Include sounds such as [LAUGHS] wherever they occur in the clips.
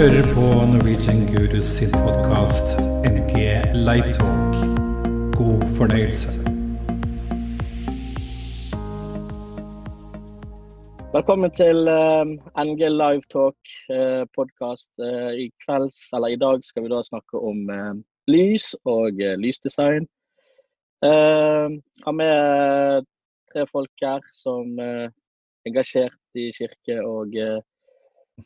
hører på Norwegian Gurus sin podkast NG Livetalk. God fornøyelse. Velkommen til eh, NG Livetalk uh, podkast. I kvelds, eller i dag skal vi da snakke om eh, lys og eh, lysdesign. Uh, har med tre folk her som er engasjert i kirke og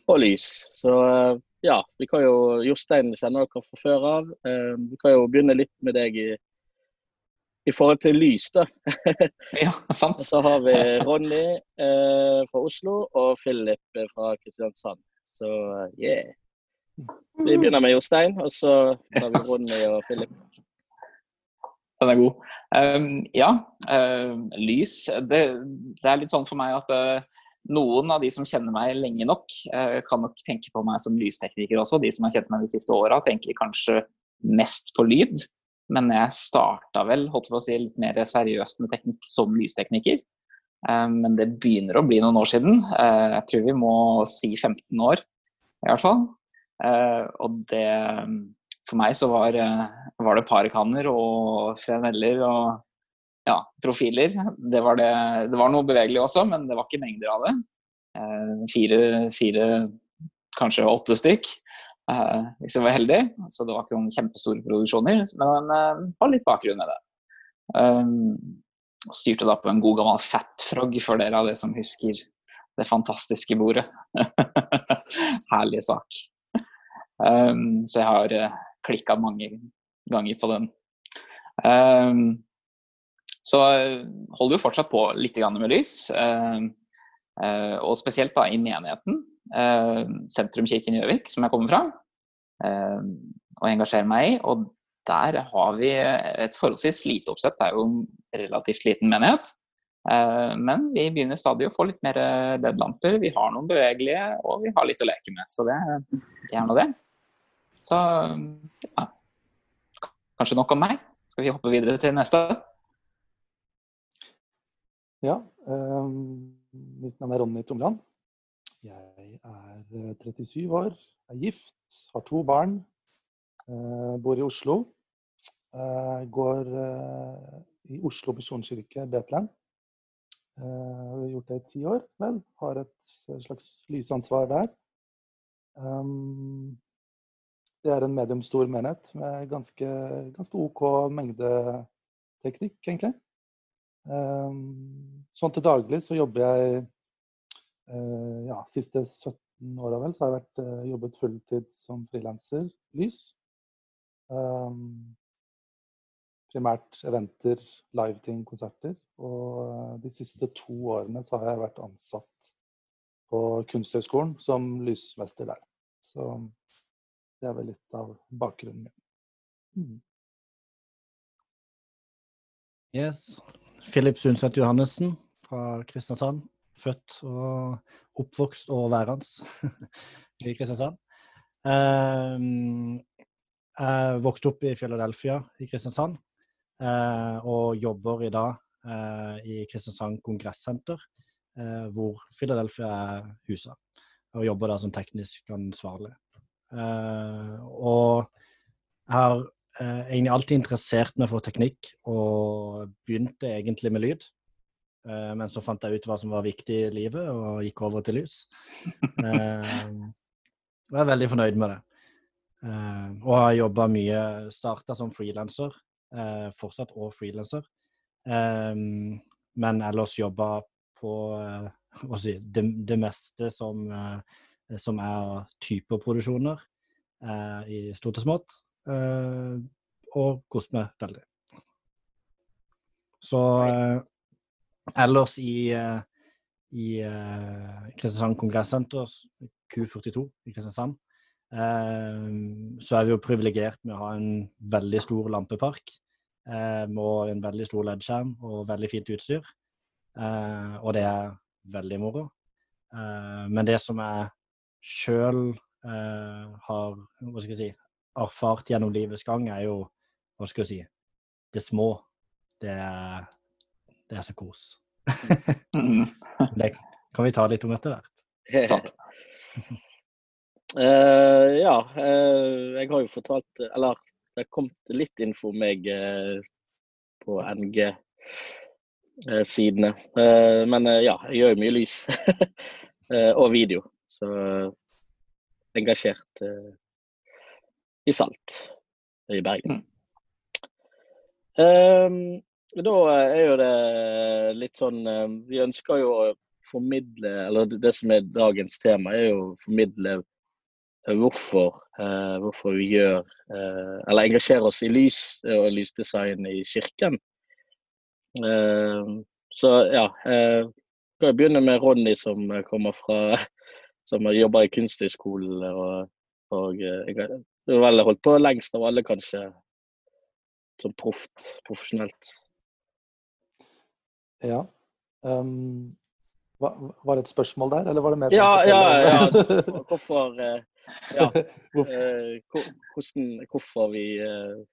og lys. Så eh, ja, vi kan jo Jostein kjenner dere fra før av. Eh, vi kan jo begynne litt med deg i, i forhold til lys, da. [LAUGHS] ja, sant. så har vi Ronny eh, fra Oslo og Philip fra Kristiansand. Så yeah. Vi begynner med Jostein, og så tar vi Ronny og Philip. Den er god. Um, ja, uh, lys. Det, det, er litt sånn for meg at uh, noen av de som kjenner meg lenge nok, eh, kan nok tenke på meg som lystekniker også. De som har kjent meg de siste åra, tenker kanskje mest på lyd. Men jeg starta vel holdt på å si, litt mer seriøst med teknikk som lystekniker. Eh, men det begynner å bli noen år siden. Eh, jeg tror vi må si 15 år, i hvert fall. Og det For meg så var, var det parekanner og freneller og ja, profiler. Det var, det, det var, noe bevegelig også, men det var ikke mengder av det. Eh, fire, fire, kanskje åtte stykk, eh, hvis jeg var heldig. Så det var ikke noen kjempestore produksjoner, men eh, var litt bakgrunn med det. Og styrte da på en god gammel Fatfrog, for dere av det som husker det fantastiske bordet. [LAUGHS] Herlig sak. Um, så jeg har uh, klikka mange ganger på den. Um, så eh, holder vi fortsatt på litt med lys. Eh, eh, og spesielt da i menigheten, sentrumkirken Gjøvik, som jeg kommer fra, og engasjerer meg i. Og der har vi et forholdsvis lite oppsett. Det er jo en relativt liten menighet. Men vi begynner stadig å få litt mer LED-lamper. Vi har noen bevegelige, og vi har litt å leke med. Så det, er nå det. Så ja. Kanskje nok om meg. Skal vi hoppe videre til neste? Ja. Um, mitt navn er Ronny Tomland. Jeg er 37 år, er gift, har to barn. Uh, bor i Oslo. Går i Oslo misjonskirke, Betlehem. Har gjort det i ti år, vel. Har et slags lysansvar der. Det er en mediumstor menighet med ganske, ganske OK mengde teknikk, egentlig. Ehm, sånn til daglig så jobber jeg eh, ja, siste 17 åra vel, så har jeg vært, eh, jobbet fulltid som frilanser lys. Um, primært eventer, liveting, konserter. Og eh, de siste to årene så har jeg vært ansatt på Kunsthøgskolen som lysmester der. Så det er vel litt av bakgrunnen min. Mm. Yes. Philip Sundset Johannessen fra Kristiansand. Født og oppvokst og værende [LAUGHS] i Kristiansand. Jeg vokste opp i Philadelphia i Kristiansand eh, og jobber i dag eh, i Kristiansand kongressenter, eh, hvor Philadelphia er huset. Og jobber der som teknisk ansvarlig. Og jeg har eh, egentlig alltid interessert meg for teknikk, og begynte egentlig med lyd. Eh, men så fant jeg ut hva som var viktig i livet, og gikk over til lys. Eh, jeg er veldig fornøyd med det. Eh, og har jobba mye, starta som frilanser, eh, fortsatt og frilanser. Eh, men ellers jobba på si, det, det, meste som, som er produksjoner i stort og smått. Uh, og kost meg veldig. Så uh, ellers i, uh, i Kristiansand Kongressenter, Q42 i Kristiansand, så er vi jo privilegert med å ha en veldig stor lampepark. og en veldig stor LED-skjerm og veldig fint utstyr. og det er veldig moro. men det som jeg sjøl har hva skal jeg si, erfart gjennom livets gang, er jo Hva skal jeg si Det små. Det er, det er så kos. [LAUGHS] det kan vi ta litt om etter hvert. [LAUGHS] Uh, ja, uh, jeg har jo fortalt Eller det har kommet litt info om meg uh, på NG-sidene. men ja, jeg gjør jo mye lys. [LAUGHS] og video. Så engasjert i Salt i Bergen. Mm. da er jo det litt sånn Vi ønsker jo å formidle Eller det som er dagens tema, er jo å formidle hvorfor, uh, hvorfor vi gjør uh, Eller engasjerer oss i lys og lysdesign i kirken. Uh, så ja. uh, skal jeg begynne med Ronny, som kommer fra [LAUGHS] som jobber i Kunsthøgskolen. Og, og jeg har vel holdt på lengst av alle, kanskje, som proft, profesjonelt. Ja. Um, var det et spørsmål der, eller var det mer Ja, ja, ja. [LAUGHS] Hvorfor eh, ja. [LAUGHS] Eh, hvordan, hvorfor vi, eh,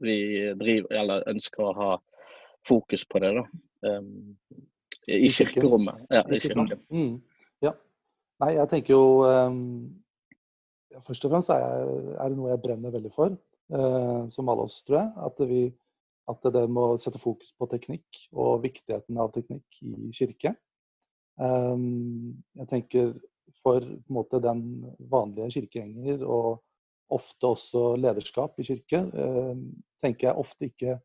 vi driver, eller ønsker å ha fokus på det, da. Um, I kirkerommet. Ja, i kirken. Mm. ja. Nei, jeg tenker jo um, Først og fremst er, jeg, er, det noe jeg brenner veldig for, eh, som alle oss, tror jeg. At, vi, at det må sette fokus på teknikk og viktigheten av teknikk i kirke. Um, jeg tenker for måte, den vanlige kirkegjenger, og ofte også lederskap i kirke, eh, tenker jeg ofte ikke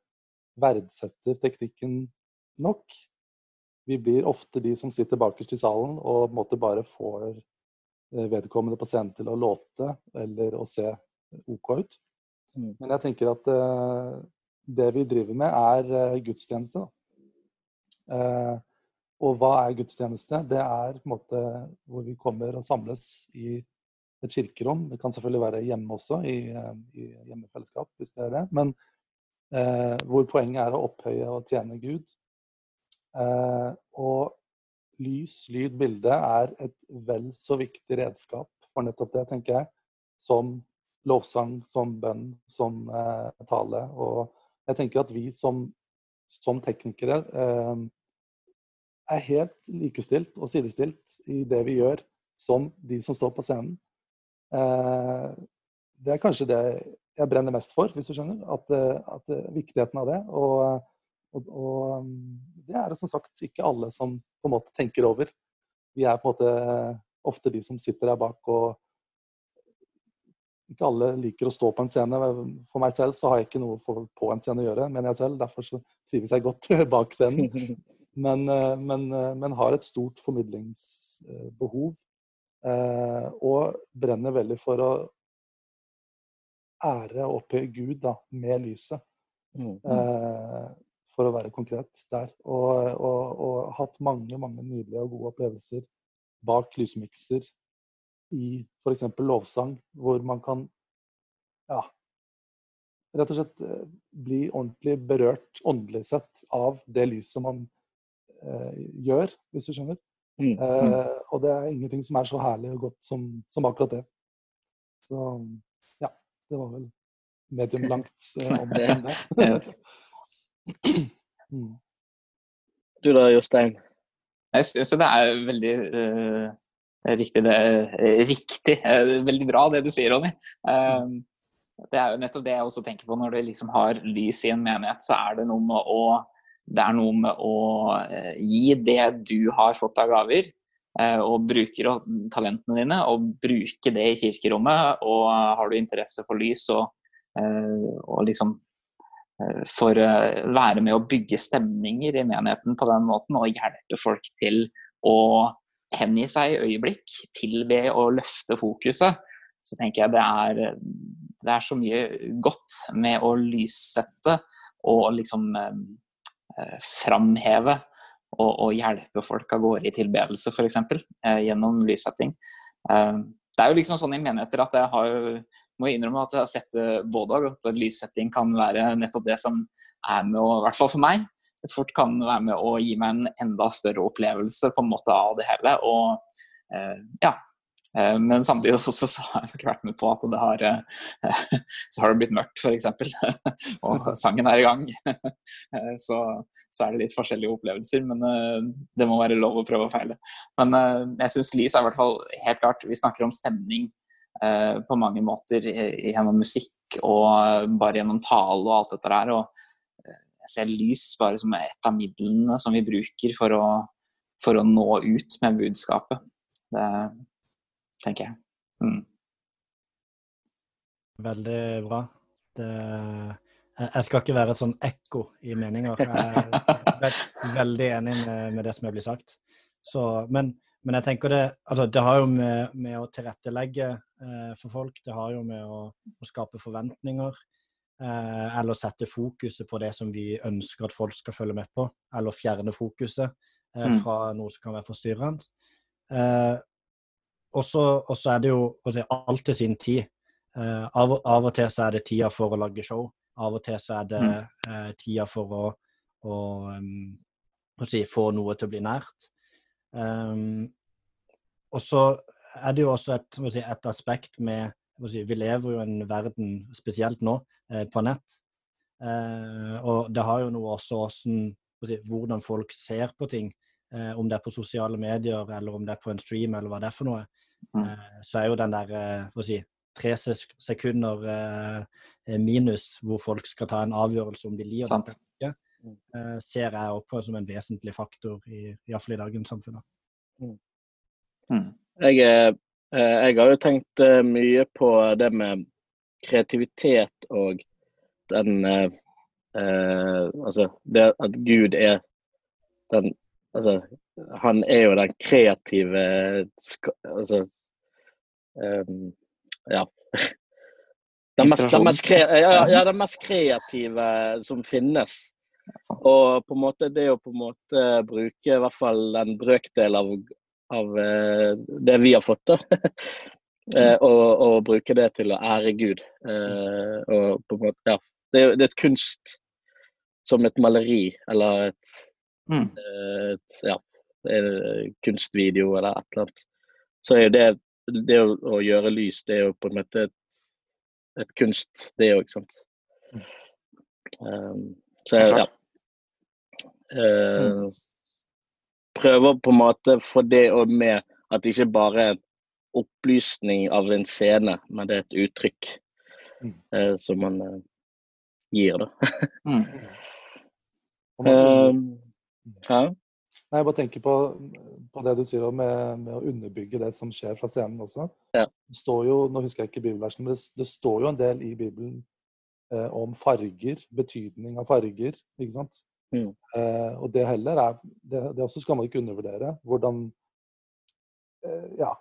verdsetter teknikken nok. Vi blir ofte de som sitter bakerst i salen og på en måte bare får eh, vedkommende på scenen til å låte eller å se OK ut. Mm. Men jeg tenker at eh, det vi driver med, er gudstjeneste. Da. Og hva er gudstjeneste? Det er på en måte hvor vi kommer og samles i et kirkerom. Det kan selvfølgelig være hjemme også, i, i hjemmefellesskap, hvis det er det. Men eh, hvor poenget er å opphøye og tjene Gud. Eh, og lys, lyd, bilde er et vel så viktig redskap for nettopp det, tenker jeg. Som lovsang, som bønn, som eh, tale. Og jeg tenker at vi som, som teknikere eh, er helt likestilt og sidestilt i det vi gjør, som de som står på scenen. Eh, det er kanskje det jeg brenner mest for, hvis du skjønner. At, at viktigheten av det. Og, og, og, mm, det er det som sagt ikke alle som på en måte tenker over. Vi er på en måte ofte de som sitter der bak og ikke alle liker å stå på en scene. For meg selv så har jeg ikke noe på en scene å gjøre, mener jeg selv. Derfor så trives jeg godt [LAUGHS] bak scenen. men, eh, men, eh, men, har et stort formidlingsbehov. Eh, og brenner veldig for å ære og opphøye Gud da, med lyset. Mm. For å være konkret der. Og, og, og, hatt mange mange nydelige og gode opplevelser bak lysmikser i f.eks. lovsang, hvor man kan ja, rett og slett bli ordentlig berørt åndelig sett av det lyset man Eh, gjør, hvis du skjønner. Mm. Mm. Eh, og det er ingenting som er så herlig og godt som, som, akkurat det. Så ja, det var vel medium langt eh, om [LAUGHS] det. Mm. Du da, Jostein? Jeg syns det er veldig uh, riktig, det, riktig veldig bra det du sier, Ronny. Uh, det er jo nettopp det jeg også tenker på når du liksom har lys i en menighet, så er det noe med å det er noe med å eh, gi det du har fått av gaver, eh, og bruker talentene dine, og bruke det i kirkerommet. Og har du interesse for lys og, eh, og liksom for å være med å bygge stemninger i menigheten på den måten, og hjelpe folk til å hengi seg i øyeblikk, til ved å løfte fokuset, så tenker jeg det er, det er så mye godt med å lyssette og liksom Eh, framheve og, og, hjelpe folk av gårde i tilbedelse, f.eks. Eh, gjennom lyssetting. Eh, det er jo liksom sånn i menigheter at jeg har må jeg innrømme at jeg har sett det både og. At lyssetting kan være nettopp det som er med å, i hvert fall for meg, det fort kan være med å gi meg en enda større opplevelse på en måte av det hele. Og eh, ja, Eh, men samtidig [LAUGHS] også så har jeg ikke vært med på at det har eh, [LAUGHS] Så har det blitt mørkt, f.eks. [LAUGHS] Og sangen er i gang. Eh, så, så, er det litt forskjellige opplevelser. Men det må være lov å prøve å feile. Men jeg syns lys er i hvert fall helt klart Vi snakker om stemning. Eh, på mange måter gjennom musikk og bare gjennom tale og alt dette der. Og jeg ser lys bare som et av midlene som vi bruker for å, for å nå ut med budskapet. Det tenker jeg. Mm. Veldig bra. Det, jeg skal ikke være et sånn ekko i meninger. Jeg er veldig enig med, med det som er blitt sagt. Så, men, men, jeg tenker det altså Det har jo med, med å tilrettelegge eh, for folk, det har jo med å, å skape forventninger. Eh, eller sette fokuset på det som vi ønsker at folk skal følge med på. Eller fjerne fokuset eh, mm. fra noe som kan være forstyrrende. Eh, og så er det jo si, alt til sin tid. Uh, av, av, og til så er det tida for å lage show. Av og til så er det uh, tida for å, å, um, å si, få noe til å bli nært. Um, og så er det jo også et, si, et aspekt med si, Vi lever jo i en verden, spesielt nå, eh, på nett. og det har jo noe også hvordan, hvordan folk ser på ting. om det er på sosiale medier eller om det er på en stream eller hva det er for noe. Mm. Eh, så er jo den der eh, si, tre sekunder eh, minus hvor folk skal ta en avgjørelse om de liker det eh, ser jeg også på som en vesentlig faktor, i, iallfall i dagens samfunn. Mm. mm. Jeg, jeg, har jo tenkt mye på det med kreativitet og den eh, Altså det at Gud er den Altså han er jo den kreative Altså um, Ja. Den mest, den, mest kre, ja, ja, [LAUGHS] den mest, kreative som finnes. Og på en måte det å på en måte bruke i hvert fall en brøkdel av, av uh, det vi har fått, da. uh, [LAUGHS] og, og, bruke det til å ære Gud. Uh, og på en måte, ja. Det, det, er et kunst som et maleri eller et, mm. et ja, kunstvideo eller et eller annet, så er jo det, det å, å, gjøre lys, det er jo på en måte et, et kunst, det òg, ikke sant. Um, så ja. Uh, prøver på en måte få det og med at det ikke bare er en opplysning av en scene, men det er et uttrykk uh, som man uh, gir, da. [LAUGHS] mm. um, Nei, jeg bare tenker på, på det du sier med, med, å underbygge det som skjer fra scenen også. Ja. Det står jo, Nå husker jeg ikke bibelversen, men det, det står jo en del i Bibelen eh, om farger, betydning av farger. ikke sant? Mm. Eh, og det heller er det, det, også skal man ikke undervurdere. Hvordan eh, Ja,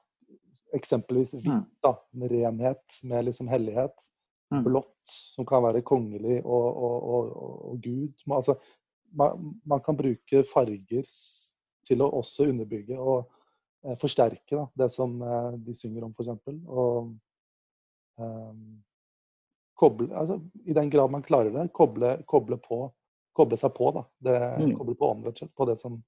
eksempelvis hvitt, mm. da, med renhet, med liksom hellighet. Mm. Blått, som kan være kongelig, og, og, og, og Gud. Altså, man, man, kan bruke farger til å også underbygge og eh, forsterke da, det som eh, de synger om, f.eks. Og eh, koble altså, I den grad man klarer det, koble, koble, på, koble seg på. da, det, mm. Koble på ånden, på det som,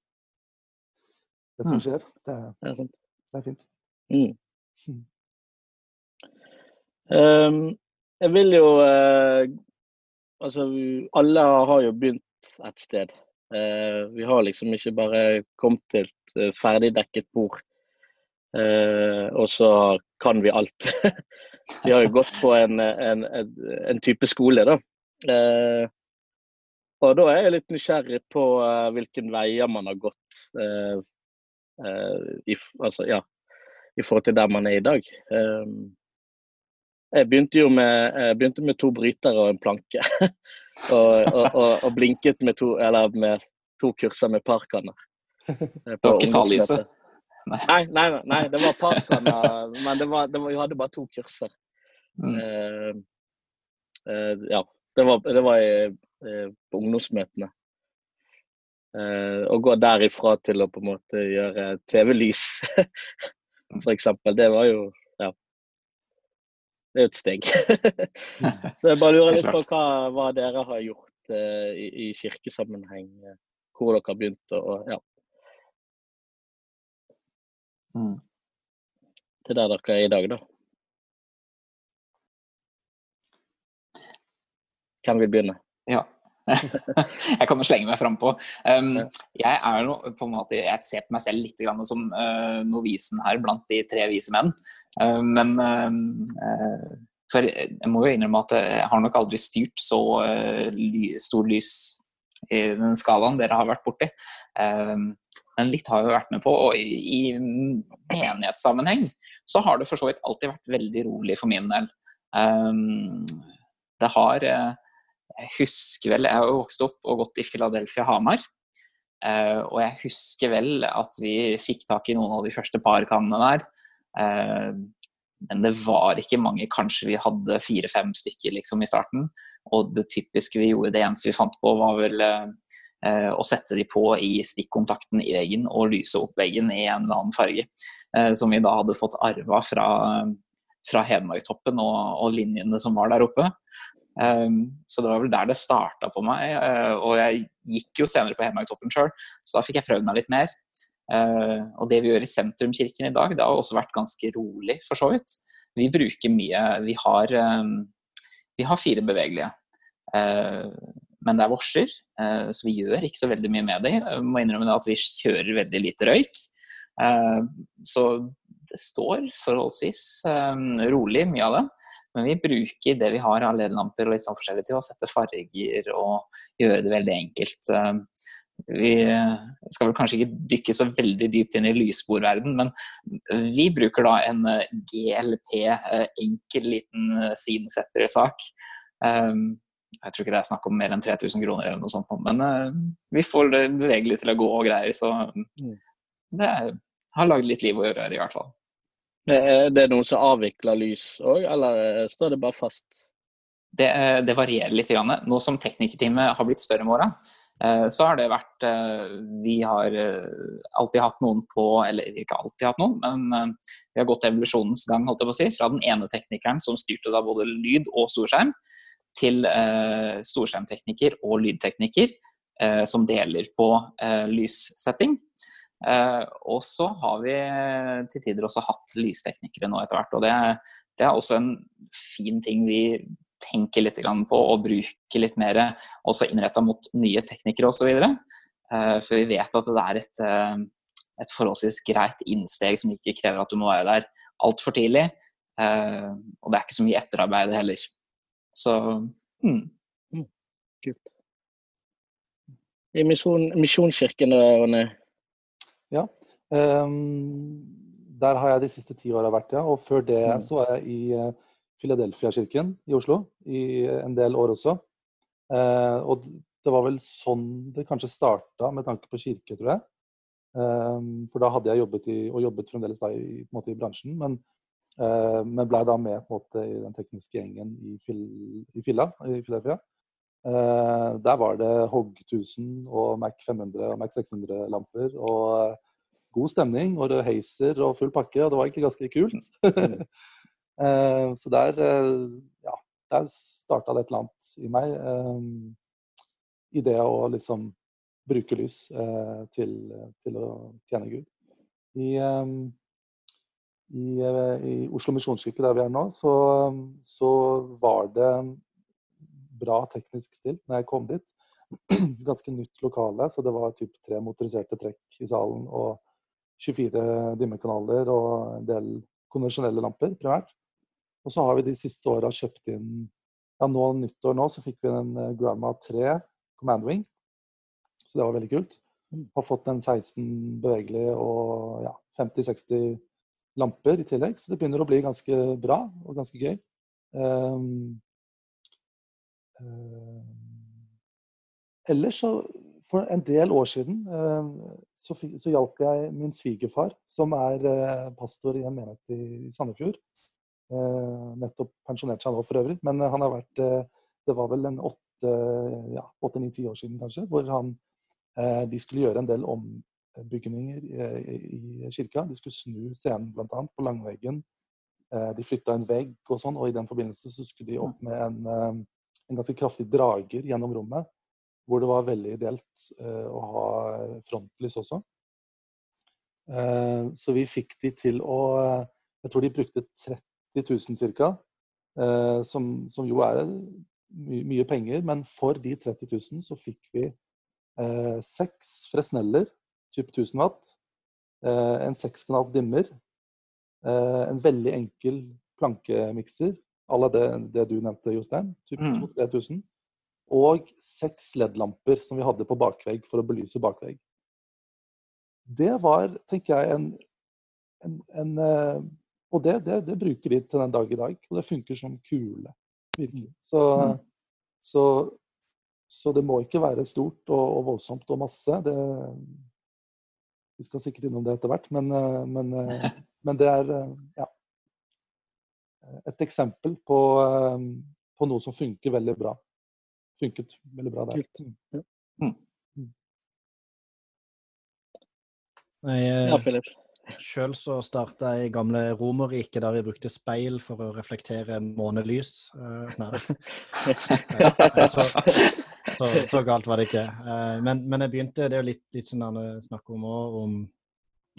det som mm. skjer. Det, det, er, det er fint. Mm. Um, jeg vil jo uh, Altså, alle har jo begynt et sted. Uh, vi har liksom ikke bare kommet til et eh, ferdigdekket bord, uh, og så kan vi alt. [LAUGHS] vi har jo gått på en, en, en type skole, da. Og da er jeg litt nysgjerrig på hvilke veier man har gått i, altså, ja, i forhold til der man er i dag. Jeg begynte jo med, begynte med to brytere og en planke. [LAUGHS] og, og, og, og, blinket med to, eller med to kurser med parkanner. Det var ikke Sallyset? Nei, nei, nei, det var parkanner, men det var, det var, vi hadde bare to kurser. Mm. Uh, uh, ja. Det var, det var i, uh, på ungdomsmøtene. å gå derifra til å på en måte gjøre TV-lys, [LAUGHS] f.eks. Det var jo ja. det er jo et steg. [LAUGHS] så jeg bare lurer litt på hva, hva dere har gjort uh, i, i, kirkesammenheng. Eh, hvor dere har begynt å ja. Mm. Til der dere er i dag, da. Hvem vil begynne? Ja. [LAUGHS] jeg kan jo slenge meg frampå. Um, jeg er no, på en måte, jeg ser på meg selv litt som uh, novisen her blant de tre vise menn. Uh, men uh, for jeg må jo innrømme at jeg har nok aldri styrt så ly, stor lys i den skalaen dere har vært borti. men litt har jeg vært med på. Og i, i menighetssammenheng så har det for så vidt alltid vært veldig rolig for min del. Det har Jeg husker vel Jeg har jo vokst opp og gått i Philadelphia Hamar. Uh, og jeg husker vel at vi fikk tak i noen av de første parkannene der. Uh, men det var ikke mange. Kanskje vi hadde fire-fem stykker liksom, i starten. Og det typiske vi gjorde, det eneste vi fant på, var vel uh, å sette de på i stikkontakten i veggen og lyse opp veggen i en eller annen farge. som vi da hadde fått arva fra fra Hedmarktoppen og, og, linjene som var der oppe. Um, så det var vel der det starta på meg. Uh, og jeg gikk jo senere på Hedmarktoppen sjøl, så da fikk jeg prøvd meg litt mer. Uh, og det vi gjør i Sentrumskirken i dag, det har også vært ganske rolig, for så vidt. Vi bruker mye Vi har, um, vi har fire bevegelige. Uh, men det er vorser, så vi gjør ikke så veldig mye med det. Må innrømme at vi kjører veldig lite røyk. Så det står forholdsvis rolig, mye av det. Men vi bruker det vi har av LED-lamper og litt sånn forskjellig til å sette farger og gjøre det veldig enkelt. Um, vi skal vel kanskje ikke dykke så veldig dypt inn i lysbordverden, men vi bruker da en eh, GLP, eh, enkel liten eh, scenesetter-sak. Um, jeg tror ikke det er snakk om mer enn 3000 kroner eller noe sånt, men vi får det bevegelig til å gå og greier, så mm. det har lagd litt liv å gjøre i hvert fall. Er det noen som avvikler lys òg, eller står det bare fast? Det, eh, det varierer litt. Nå som teknikerteamet har blitt større med åra, eh, så har det vært eh, Vi har alltid hatt noen på Eller ikke alltid hatt noen, men vi har gått evolusjonens gang, holdt jeg på å si. Fra den ene teknikeren som styrte da både lyd og storskjerm, til storskjermtekniker og lydtekniker som deler på lyssetting. Eh, og så har vi til tider også hatt lysteknikere nå etter hvert. og det, det, er også en fin ting vi tenker litt på og bruker litt mer også innretta mot nye teknikere osv. Eh, for vi vet at det er et, eh, et forholdsvis greit innsteg som ikke krever at du må være der altfor tidlig. Eh, og det er ikke så mye etterarbeid heller. Så mm. mm kult. I misjon, Misjonskirken, Ronny, ja. Um, der har jeg de siste ti åra vært, ja. Og før det mm. så var jeg i uh, Philadelphia-kirken i Oslo i en del år også. Uh, og det var vel sånn det kanskje starta med tanke på kirke, tror jeg. Um, for da hadde jeg jobbet i, og jobbet fremdeles da i, måte, i bransjen, men, uh, men blei da med måte i den tekniske gjengen i, Fil, i Filla, i Philadelphia. Uh, der var det Hogg 1000 og Mac 500 og Mac 600 lamper. Og uh, god stemning og rød heiser og full pakke, og det var egentlig ganske kult. uh, [LAUGHS] så der ja, der starta det et eller annet i meg. I det å liksom bruke lys til, til, å tjene Gud. I, i, i Oslo misjonskirke, der vi er nå, så, så var det bra teknisk stilt når jeg kom dit. [CLEARS THROAT] Ganske nytt lokale, så det var typ tre motoriserte trekk i salen og 24 dimmekanaler og en del konvensjonelle lamper, primært. Og så har vi de siste åra kjøpt inn ja, nå nyttår nå så fikk vi en eh, Grandma 3 Command Wing. Så det var veldig kult. Mm. Har fått en 16 bevegelige og ja, 50-60 lamper i tillegg. Så det begynner å bli ganske bra og ganske gøy. Um, ellers så, for en del år siden, eh, så, så hjalp jeg min svigerfar, som er eh, pastor i en menighet i Sandefjord. Nettopp pensjonert seg nå for øvrig, men han har vært Det var vel en åtte, ja, åtte-ni-ti år siden kanskje, hvor han De skulle gjøre en del ombygninger i, i kirka. De skulle snu scenen bl.a. på langveggen. De flytta en vegg og sånn, og i den forbindelse så skulle de opp med en en ganske kraftig drager gjennom rommet, hvor det var veldig ideelt eh, å ha frontlys også. Eh, så vi fikk de til å Jeg tror de brukte 30 000 ca. Som, som, jo er my mye penger, men for de 30 000 så fikk vi eh, seks Fresneller, typ 1000 watt, eh, en sekskanals dimmer, eh, en veldig enkel plankemikser, à la det, det, du nevnte, Jostein, typ Mm. 3000, og seks LED-lamper som vi hadde på bakvegg for å belyse bakvegg. Det var, tenker jeg, en, en, en eh, Og det, det, det bruker de til den dag i dag, og det funker som kule. Virkelig. Så, Mm. så, så det må ikke være stort og, og voldsomt og masse. Det, vi skal sikkert innom det etter hvert, men, eh, men, eh, [LAUGHS] men det er ja, et eksempel på, eh, på noe som funker veldig bra. Funket veldig bra der. Kult. Mm. Nei, Ja, eh, Philip. Sjøl så starta jeg i gamle Romerriket, der jeg brukte speil for å reflektere månelys. Eh, [LAUGHS] nei. Så, så, så galt var det ikke. Eh, men, men jeg begynte, det er jo litt, litt sånn snakker om òg, om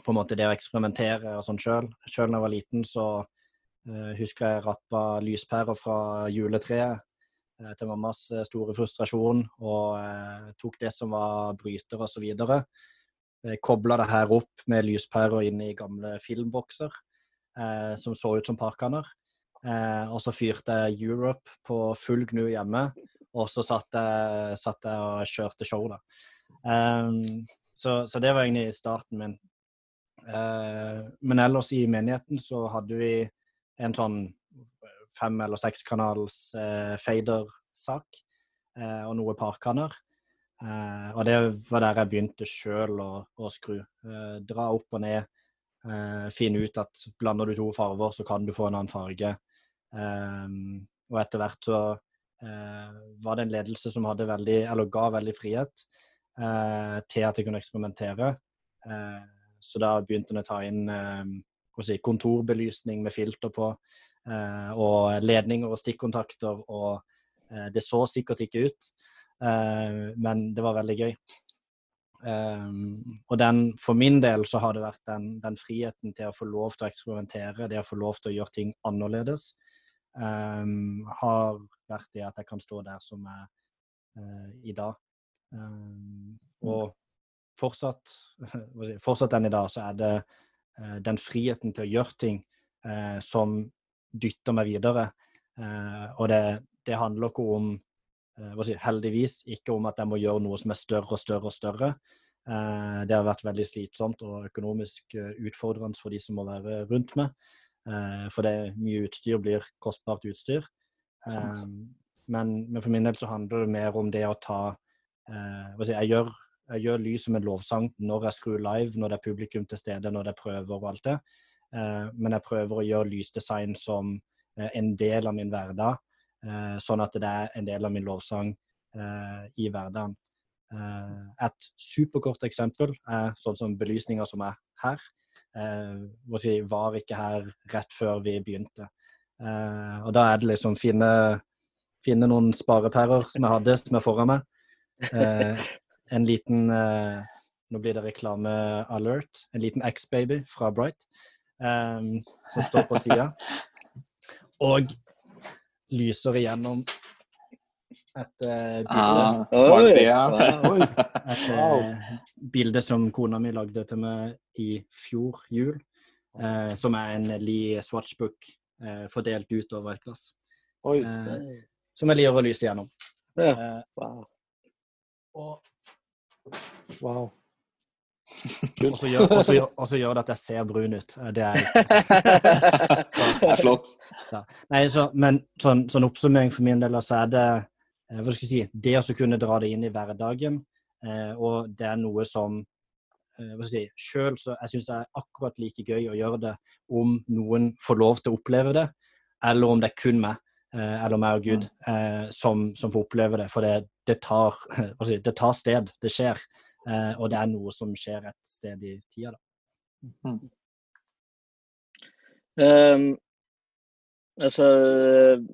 på en måte det å eksperimentere og sånn sjøl. Sjøl da jeg var liten, så husker jeg rappa lyspærer fra juletreet eh, til mammas eh, store frustrasjon, og eh, tok det som var bryter. Jeg kobla det her opp med lyspærer inne i gamle filmbokser eh, som så ut som parkaner. Eh, og så fyrte jeg Europe på full gnu hjemme, og så satt jeg, satt jeg og kjørte show, da. Ehm, så, så det var egentlig starten min. Eh, men ellers i menigheten så hadde vi en sånn fem- eller sekskanals eh, fader-sak eh, og noe parkaner. Eh, og det var der jeg begynte sjøl å, å skru. Eh, dra opp og ned. Eh, finne ut at blander du to farger, så kan du få en annen farge. Eh, og etter hvert så eh, var det en ledelse som hadde veldig, eller ga veldig frihet til at jeg kunne eksperimentere. Så da begynte jeg å ta inn si, kontorbelysning med filter på, eh, og ledninger og stikkontakter. Og eh, det så sikkert ikke ut. Eh, men det var veldig gøy. Um, og den, for min del så har det vært den, den, friheten til å få lov til å eksperimentere, det å få lov til å gjøre ting annerledes, um, har vært det at jeg kan stå der som jeg uh, i dag. Um, og fortsatt, [LAUGHS] fortsatt den i dag, så er det den friheten til å gjøre ting uh, som dytter meg videre. og det, det handler ikke om si, heldigvis ikke om at jeg må gjøre noe som er større og større og større. Eh, det har vært veldig slitsomt og økonomisk eh, utfordrende for de som må være rundt meg. Eh, for det mye utstyr blir kostbart utstyr. Men, men, for min del så handler det mer om det å ta si, jeg, gjør, jeg gjør lys som en lovsang når jeg skrur live, når det er publikum til stede, når det er prøver og alt det. Men jeg prøver å gjøre lysdesign som en del av min hverdag. Eh, sånn at det er en del av min lovsang eh, i hverdagen. Eh, et superkort eksempel er sånn som belysninga som er her. hvor jeg var ikke her rett før vi begynte. og da er det liksom finne, finne noen sparepærer som jeg hadde, som er foran meg. En liten Nå blir det reklame-alert. En liten X-baby fra Bright som står på sida. [LAUGHS] Og lyser igjennom et uh, bilde. Ah, Oi. Oi. Et uh, bilde som kona mi lagde til meg i fjor jul. Uh, som er en Lee Swatchbook fordelt utover et glass. Som jeg liker å lyse gjennom. Ja. Wow. Og, Wow. og, så gjør, gjør, det at jeg ser brun ut. Det er [LAUGHS] Det er flott. Ja. Nei, så, men sånn, sånn, oppsummering for min del, så er det eh, hva skal jeg si, det å kunne dra det inn i hverdagen. Eh, og det er noe som eh, hva skal jeg si, Sjøl så jeg syns det er akkurat like gøy å gjøre det om noen får lov til å oppleve det, eller om det er kun meg, eh, eller meg og Gud, eh, som, som, får oppleve det. For det, det, tar, [LAUGHS] det tar sted. Det skjer. Eh, og det er noe som skjer et sted i tida, da. Um, altså,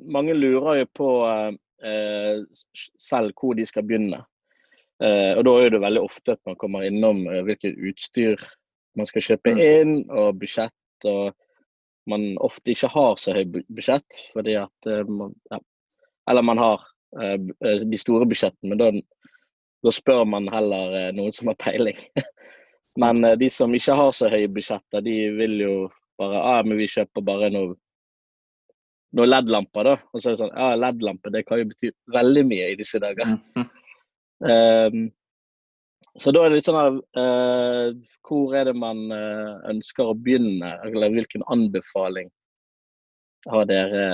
mange lurer jo på uh, selv hvor de skal begynne. Uh, og da er det veldig ofte at man kommer innom uh, hvilket utstyr man skal kjøpe inn, og budsjett. Og man ofte ikke har så høy budsjett, fordi at man, ja, Eller man har eh, de store budsjettene. Men da, da spør man heller eh, noen som har peiling. [LAUGHS] Men eh, de som ikke har så høye budsjetter, de vil jo bare ah, men vi kjøper bare noe, noe LED-lamper, da. Og så er det sånn Ja, LED-lamper, det kan jo bety veldig mye i disse dager. Um, [LAUGHS] så da er det litt sånn av uh, Hvor er det man uh, ønsker å begynne? Eller hvilken anbefaling har dere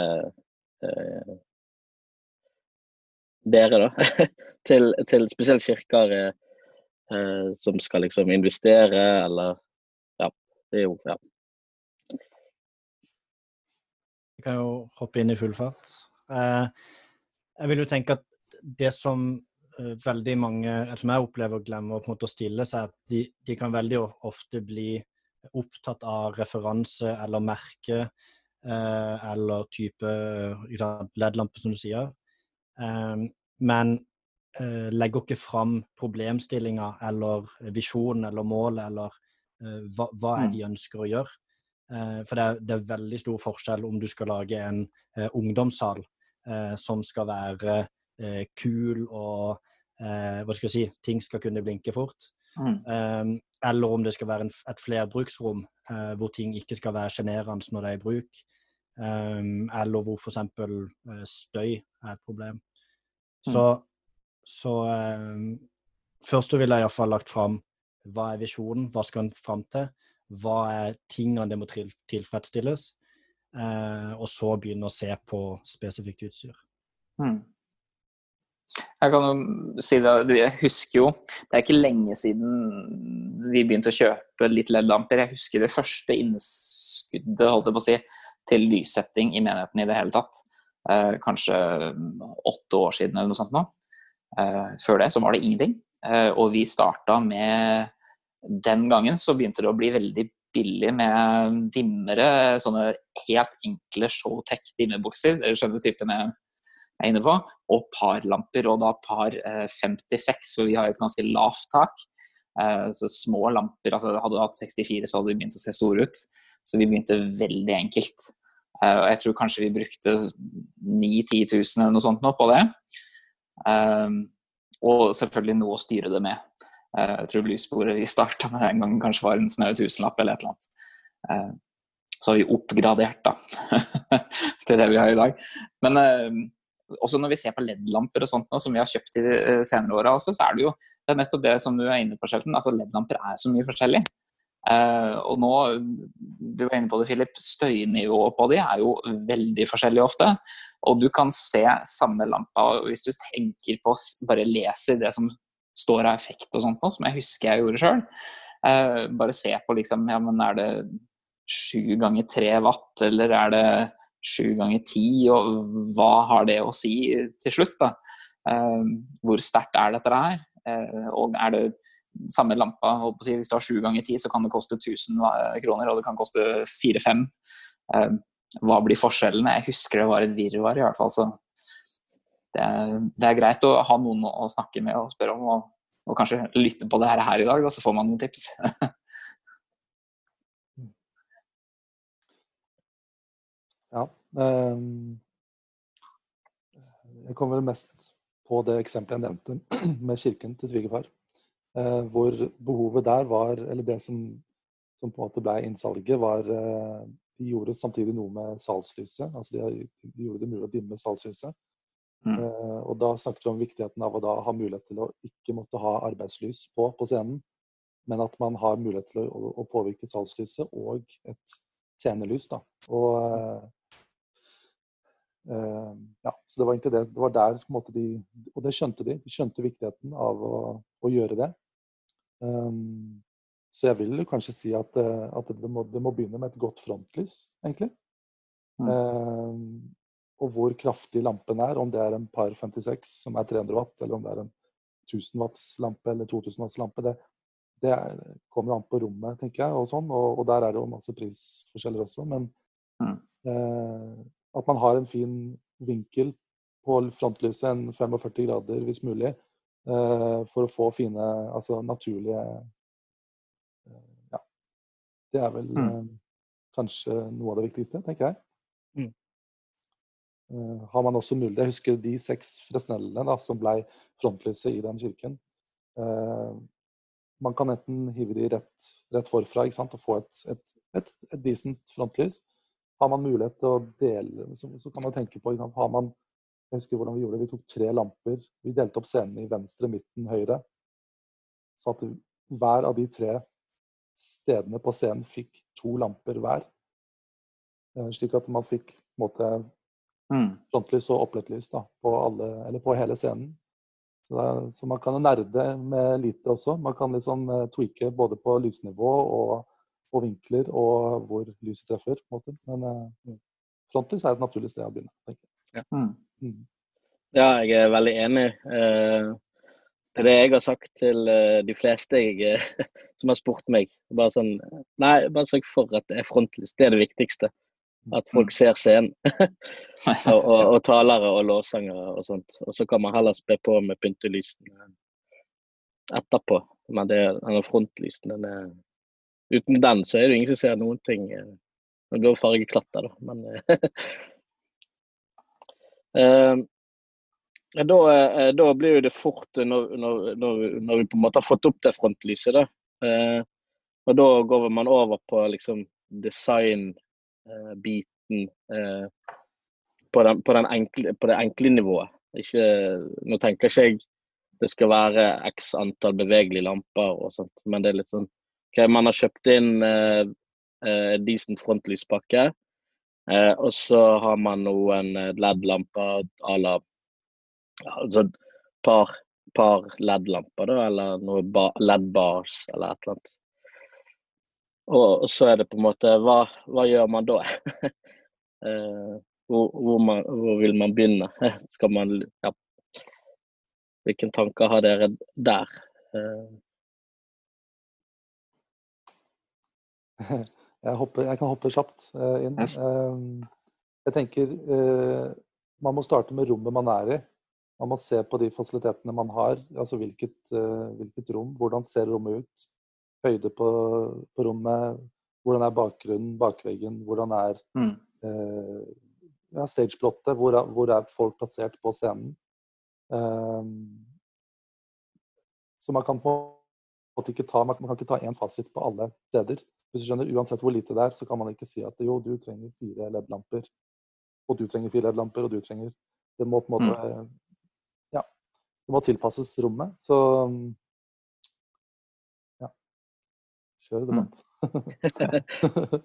uh, Dere, da? [LAUGHS] til, til spesielt kirker eh, som skal liksom investere, eller Ja, det er jo ja. Vi kan jo hoppe inn i full fart. Eh, jeg vil jo tenke at det som eh, veldig mange som jeg opplever glemmer på en måte å stille seg, at de, de kan veldig ofte bli opptatt av referanse eller merke eh, eller type LED-lampe, som du sier. Eh, men eh, legger ikke fram problemstillinga eller visjonen eller målet eller eh, hva, hva er de ønsker å gjøre. Eh, for det er, det er, veldig stor forskjell om du skal lage en eh, ungdomssal eh, som skal være eh, kul og eh, hva skal jeg si, ting skal kunne blinke fort. Mm. Eh, eller om det skal være en, et flerbruksrom hvor ting ikke skal være sjenerende når det er i bruk. eller hvor f.eks. Eh, støy er et problem. Så, Mm. så først vil jeg iallfall lagt fram hva er visjonen, hva skal en fram til? hva er tingene det må tilfredsstilles, eh, og så begynne å se på spesifikt utstyr. Mm. Jeg kan jo si det, jeg husker jo Det er ikke lenge siden vi begynte å kjøpe litt LED-lamper. Jeg husker det første innskuddet holdt jeg på å si, til lyssetting i menigheten i det hele tatt. Eh, kanskje åtte år siden eller noe sånt nå. Eh, før det så var det ingenting. Eh, og vi starta med den gangen så begynte det å bli veldig billig med dimmere, sånne helt enkle Showtech dimmebukser, Skjønner du typen jeg er inne på, og parlamper, og da par eh, 56, for vi har et ganske lavt tak. Eh, så små lamper, altså hadde du hatt 64 så hadde de begynt å se store ut. Så vi begynte veldig enkelt. Eh, og jeg tror kanskje vi brukte 9000-10 000 eller noe sånt nå på det. Eh, og selvfølgelig noe å styre det med. Eh, jeg tror lysbordet vi starta med den gangen kanskje var en snau tusenlapp eller et eller annet. Eh, så har vi oppgradert da, [LAUGHS] til det vi har i dag. Men eh, også når vi ser på LED-lamper og sånt nå, som vi har kjøpt i de senere åra, så er det jo det er nettopp det som du er inne på, Shelton. Altså LED-lamper er så mye forskjellig. og nå, du var inne på det, Philip, støynivået på de er jo veldig forskjellig ofte. Og du kan se samme lampa, hvis du tenker på, bare leser det som står av effekt og sånt som jeg husker jeg gjorde sjøl. Uh, bare se på liksom, ja, men er det sju ganger tre watt, eller er det sju ganger ti, og hva har det å si til slutt? da? Eh, hvor sterkt er dette her? Eh, og er det samme lampa, si, hvis du har sju ganger ti, så kan det koste 1000 kroner, og det kan koste fire-fem. Eh, hva blir forskjellene? Jeg husker det var et virvar, i hvert fall. så det er, det er, greit å ha noen å snakke med og spørre om, og, og kanskje lytte på det her i dag, da, så får man noen tips. [LAUGHS] ja. Um, jeg kommer mest på det eksempelet jeg nevnte [CLEARS THROAT] med kirken til svigerfar. Uh, hvor behovet der var, eller det som, som på en måte ble innsalget, var uh, De gjorde samtidig noe med salgslyset. altså de, de gjorde det mulig å dimme salgslyset. Mm. Uh, og da snakket vi om viktigheten av å da ha mulighet til å ikke måtte ha arbeidslys på på scenen, men at man har mulighet til å, å påvirke salgslyset og et scenelys. da. Og, ja, så det var egentlig det. Det var der på en måte de Og det skjønte de. De skjønte viktigheten av å, å gjøre det. Um, så jeg vil kanskje si at, at det, må, det, må, begynne med et godt frontlys, egentlig. Mm og hvor kraftig lampen er, om det er en par 56 som er 300 watt, eller om det er en 1000 watts lampe eller 2000 watts lampe, det, det er, kommer an på rommet, tenker jeg. Og, sånn, og, og der er det jo masse prisforskjeller også. Men mm. eh, at man har en fin vinkel på frontlyset, en 45 grader hvis mulig, eh, for å få fine, altså naturlige eh, Ja. Det er vel mm. kanskje noe av det viktigste, tenker jeg. Mm. har man også mulighet Jeg husker de seks fresnellene da, som ble frontlyset i den kirken. Eh, man kan enten hive de rett, rett forfra sant, og få et, et, et, et decent frontlys. Har man mulighet til å dele, så, så kan man tenke på har man, Jeg husker hvordan vi gjorde det. Vi tok tre lamper. Vi delte opp scenen i venstre, midten, høyre. Så at hver av de tre stedene på scenen fikk to lamper hver. Eh, Slik at man fikk på en måte Mm. frontlys og opplettlys da, på, alle, eller på hele scenen. Så, er, så man kan nerde med lite også. Man kan liksom eh, tweake både på lysnivå og, og vinkler og hvor lyset treffer. på en måte. Men eh, frontlys er et naturlig sted å begynne. tenker jeg. Ja, Mm. Ja, jeg er veldig enig. Eh, det er det jeg har sagt til eh, de fleste jeg, [LAUGHS] som har spurt meg. Bare sånn Nei, bare sørg for at det er frontlys. Det er det viktigste. At folk ser scenen. [LAUGHS] og, og, og talere og låsangere og sånt. Og så kan man heller spe på med pyntelysene etterpå. Men det, denne frontlysen, den er Uten den så er det ingen som ser noen ting. eh, Det går fargeklatter, da. Men eh, [LAUGHS] eh, da, da blir jo det fort, når, når, når, vi på en måte har fått opp det frontlyset, da. Og da går man over på liksom design-biten på, den, på, den enkle, på det enkle nivået. Ikke, nå tenker ikke jeg det skal være x antall bevegelige lamper og sånt, men det er litt sånn ok, Man har kjøpt inn uh, uh, decent frontlyspakke, uh, og så har man noen LED-lamper à la Altså et par, par LED-lamper, da, eller noe LED-bars eller et eller annet. Og, og så er det på en måte Hva, hva gjør man da? uh, [LAUGHS] hvor, hvor, man, hvor vil man begynne? [LAUGHS] Skal man ja. Hvilke tanker har dere der? [LAUGHS] Jeg, hopper, jeg kan hoppe kjapt eh, inn. Eh, jeg tenker eh, man må starte med rommet man er i. Man må se på de fasilitetene man har. altså Hvilket, hvilket rom, hvordan ser rommet ut? Høyde på, på rommet. Hvordan er bakgrunnen, bakveggen? Hvordan er Mm. eh, ja, stageplottet? Hvor, er- hvor er folk plassert på scenen? Eh, så man kan på en måte ikke ta, man kan ikke ta én fasit på alle steder. Hvis du skjønner, Uansett hvor lite det er, så kan man ikke si at jo, du trenger fire LED-lamper, og du trenger fire LED-lamper, og du trenger Det må på en måte Ja. Det må tilpasses rommet. Så ja. Kjør debatt. [LAUGHS]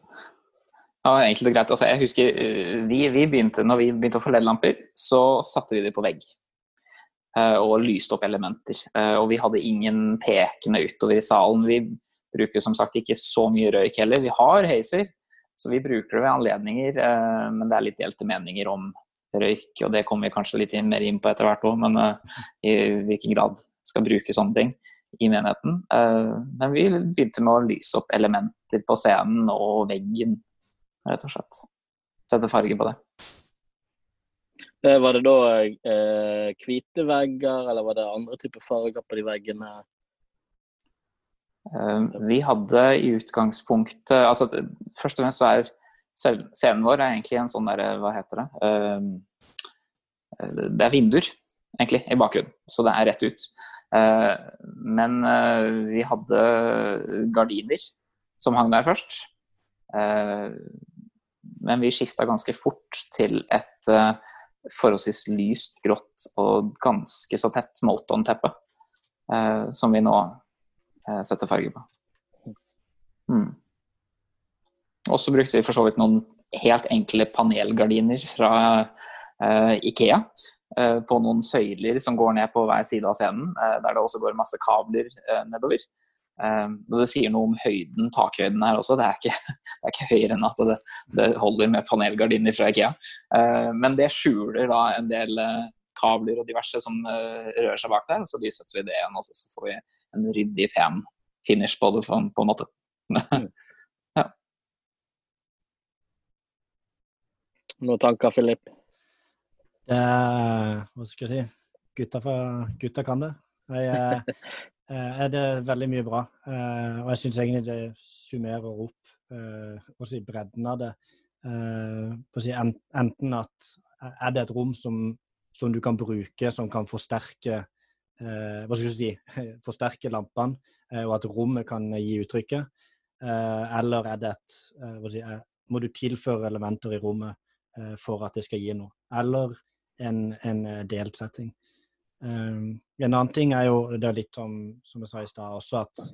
Ja, enkelt og greit. Altså, jeg husker eh, vi, vi begynte, når vi begynte å få LED-lamper, så satte vi de på vegg. eh, Og lyste opp elementer. Eh, Og vi hadde ingen pekende utover i salen. Vi bruker som sagt ikke så mye røyk heller. Vi har heiser, så vi bruker det ved anledninger. eh, Men det er litt delte meninger om røyk, og det kommer vi kanskje litt mer inn på etter hvert òg. Men eh, i hvilken grad skal bruke sånne ting i menigheten. Eh, Men vi begynte med å lyse opp elementer på scenen og veggen rett og slett. Sette farge på det. var det da hvite vegger, eller var det andre typer farger på de veggene? Eh, Vi hadde i utgangspunktet altså Først og fremst så er scenen vår er egentlig en sånn derre Hva heter det? Eh, Det er vinduer, egentlig, i bakgrunnen. Så det er rett ut. Eh, Men eh, vi hadde gardiner som hang der først. Men vi skifta ganske fort til et eh, forholdsvis lyst, grått og ganske så tett Molton-teppe. eh, Som vi nå sette farge på. Mm. Og så brukte vi for så vidt noen helt enkle panelgardiner fra eh, Ikea. eh, på noen søyler som går ned på hver side av scenen, eh, der det også går masse kabler eh, nedover. Eh, det sier noe om høyden, takhøyden her også. Det er ikke, [LAUGHS] det er ikke høyere enn at det, det holder med panelgardiner fra Ikea. Eh, men det skjuler da en del eh, kabler og diverse som eh, rører seg bak der, så lyssetter vi det igjen, og så får vi en ryddig, pen finish på det, på på en måte. [LAUGHS] Noen tanker, Philip? Er Hva skal jeg si? Gutta, for, gutta kan det. Jeg, eh, eh, er det veldig mye bra. Eh, og jeg syns egentlig det summerer opp eh, si, bredden av det. Eh, på å si, enten at er det et rom som, som, du kan bruke, som kan forsterke eh, hva skal jeg si, [LAUGHS] forsterke lampene, eh, og at rommet kan gi uttrykket? Eh, eller er det et eh, si, Må du tilføre elementer i rommet for at det skal gi noe? Eller en, en delt setting? En annen ting er jo det er litt som, som jeg sa i stad også, at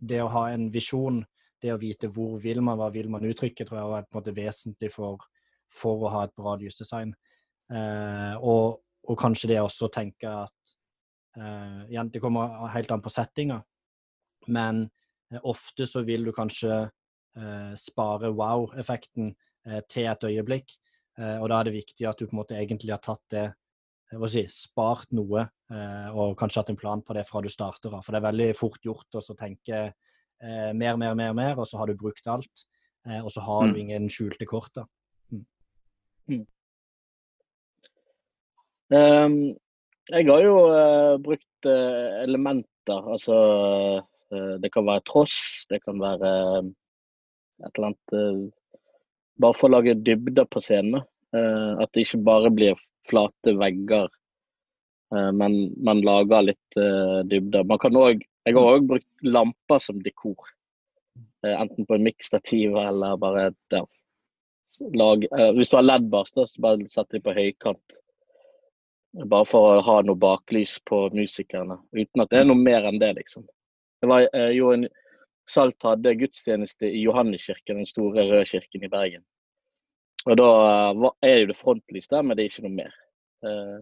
det å ha en visjon, det å vite hvor vil man, hva vil man uttrykke, tror jeg er på en måte vesentlig for, for å ha et bra lysdesign. Uh, og, og, kanskje det også å tenke at uh, igjen, Det kommer helt an på settinga, men uh, ofte så vil du kanskje spare wow-effekten til et øyeblikk. og da er det viktig at du på en måte egentlig har tatt det si, spart noe, eh, og kanskje hatt en plan på det fra du starter av. For det er veldig fort gjort å tenke eh, mer, mer, mer, mer, og så har du brukt alt. Eh, og så har mm. du ingen skjulte kort. da. Mm. Um, jeg har jo uh, brukt uh, elementer. Altså uh, Det kan være tross, det kan være et eller annet Bare for å lage dybder på scenen. at det ikke bare blir flate vegger, eh, men man lager litt dybder. Man kan òg jeg har òg brukt lamper som dekor. Enten på en miksstativ eller bare ja, lag, Hvis du har LED-bars, så bare sett dem på høykant. Bare for å ha noe baklys på musikerne. Uten at det er noe mer enn det, liksom. Det var jo en Salt hadde gudstjeneste i Johanneskirken, den store røde kirken i Bergen. Og da er jo det frontlys der, men det er ikke noe mer. Eh,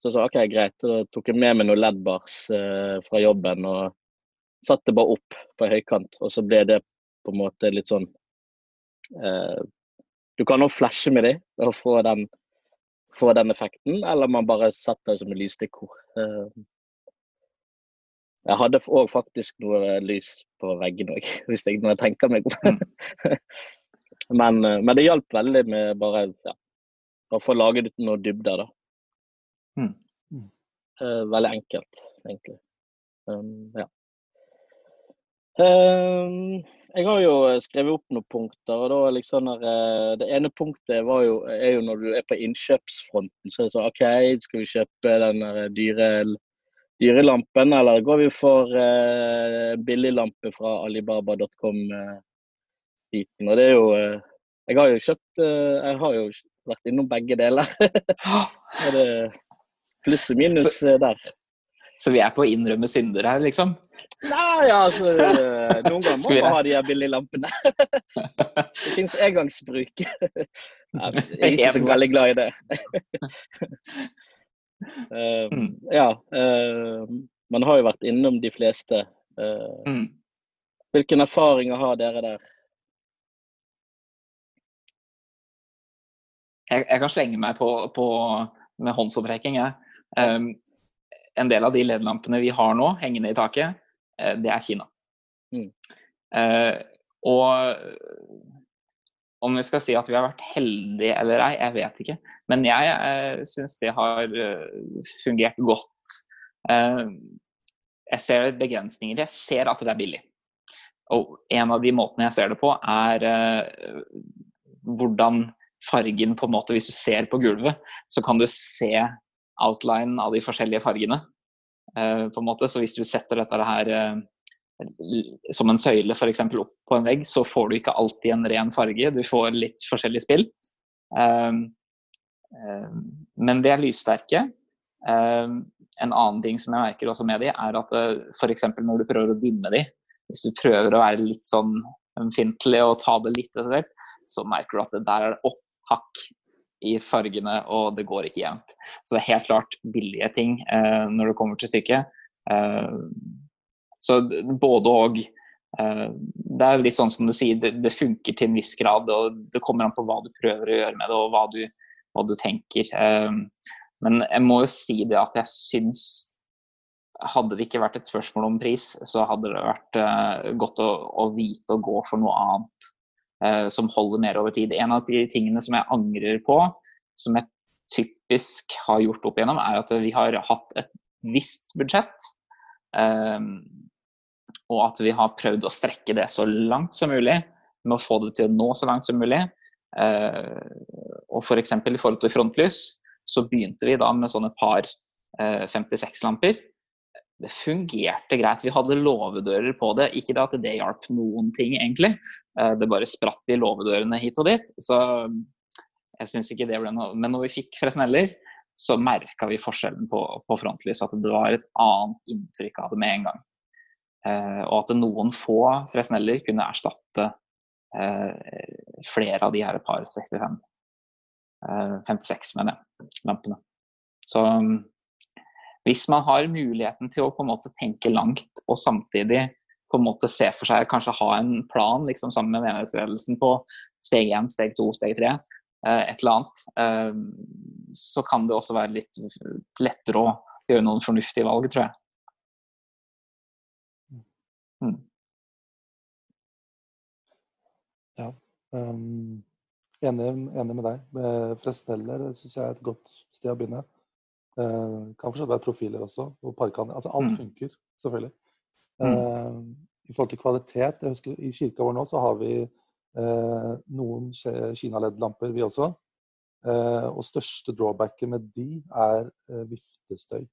så jeg sa OK, greit. Da tok jeg med meg noen LED-bars eh, fra jobben og satte bare opp på høykant. Og så ble det på en måte litt sånn eh, Du kan òg flashe med dem og få den, få den, effekten, eller man bare setter det som et lysdekor. Jeg hadde òg faktisk noe lys på veggen òg, [LAUGHS] hvis jeg, når jeg tenker meg om. Mm. [LAUGHS] Men, eh, men det hjalp veldig med bare ja, å få laget noen dybder, da. Mm. Uh, veldig enkelt, egentlig. Um, ja. Um, jeg har jo skrevet opp noen punkter. og da liksom når, uh, Det ene punktet jo, er jo når du er på innkjøpsfronten. Så er det sånn OK, skal vi kjøpe den dyre, dyre lampen, eller går vi for uh, billiglampe fra alibaba.com? Uh, biten. Og det er jo uh, Jeg har jo kjøpt uh, Jeg har jo vært innom begge deler. [LAUGHS] det pluss og minus så, eh, der. Så vi er på å innrømme synder her, liksom? Nei, ja, altså Noen ganger må man ha de her billige lampene. [LAUGHS] det fins engangsbruk. Jeg er ikke så veldig glad i det. uh, [LAUGHS] ja. Uh, man har jo vært innom de fleste. Uh, mm. Hvilke erfaringer har dere der? jeg, jeg, kan slenge meg på, på med håndsopprekking. Um, en del av de LED-lampene vi har nå hengende i taket, uh, det er Kina. Mm. Eh, og om vi skal si at vi har vært heldige eller ei, jeg vet ikke. Men jeg uh, syns det har uh, fungert godt. Eh, jeg ser begrensninger. Jeg ser at det er billig. Og en av de måtene jeg ser det på, er hvordan fargen på en måte Hvis du ser på gulvet, så kan du se outline av de forskjellige fargene. Uh, på en måte. Så hvis du setter dette her uh, som en søyle f.eks. opp på en vegg, så får du ikke alltid en ren farge. Du får litt forskjellig spill. Uh, men de er lyssterke. en annen ting som jeg merker også med de, er at f.eks. når du prøver å dimme de, hvis du prøver å være litt sånn ømfintlig og ta det litt etter hvert, så merker du at det der er opp hakk i fargene, og det går ikke jevnt. Så det er helt klart billige ting eh, når det kommer til stykket. Eh, så både og. Eh, det er litt sånn som du sier, det, det, funker til en viss grad. og Det kommer an på hva du prøver å gjøre med det, og hva du, hva du tenker. Eh, men jeg må jo si det at jeg syns hadde det ikke vært et spørsmål om pris, så hadde det vært uh, godt å, å, vite å gå for noe annet eh, som holder mer over tid. En av de tingene som jeg angrer på, som jeg typisk har gjort opp igjennom, er at vi har hatt et visst budsjett. Eh, og at vi har prøvd å strekke det så langt som mulig med å få det til å nå så langt som mulig. og f.eks. For i forhold til frontlys, så begynte vi da med sånne par 56-lamper. Det fungerte greit. Vi hadde låvedører på det. Ikke at det hjalp noen ting, egentlig. Det bare spratt i låvedørene hit og dit. Så jeg syns ikke det ble noe Men når vi fikk Fresneller, så merka vi forskjellen på, på frontlys. At det var et annet inntrykk av det med en gang. Eh, og at noen få Fresneller kunne erstatte eh, flere av de her par 65 eh, 56, mener jeg, lampene. Så hvis man har muligheten til å på en måte tenke langt og samtidig på en måte se for seg kanskje ha en plan liksom, sammen med menighetsledelsen på steg én, steg to, steg tre, eh, et eller annet, eh, så kan det også være litt lettere å gjøre noen fornuftige valg, tror jeg. Mm. Ja. Um, enig, enig, med deg. Fresteller syns jeg er et godt sted å begynne. Uh, kan fortsatt være profiler også. Og parkene. Altså alt mm. funker, selvfølgelig. Mm. Uh, I forhold til kvalitet jeg husker I kirka vår nå så har vi uh, noen Kina-LED-lamper, vi også. Uh, og største drawbacket med de er viftestøy.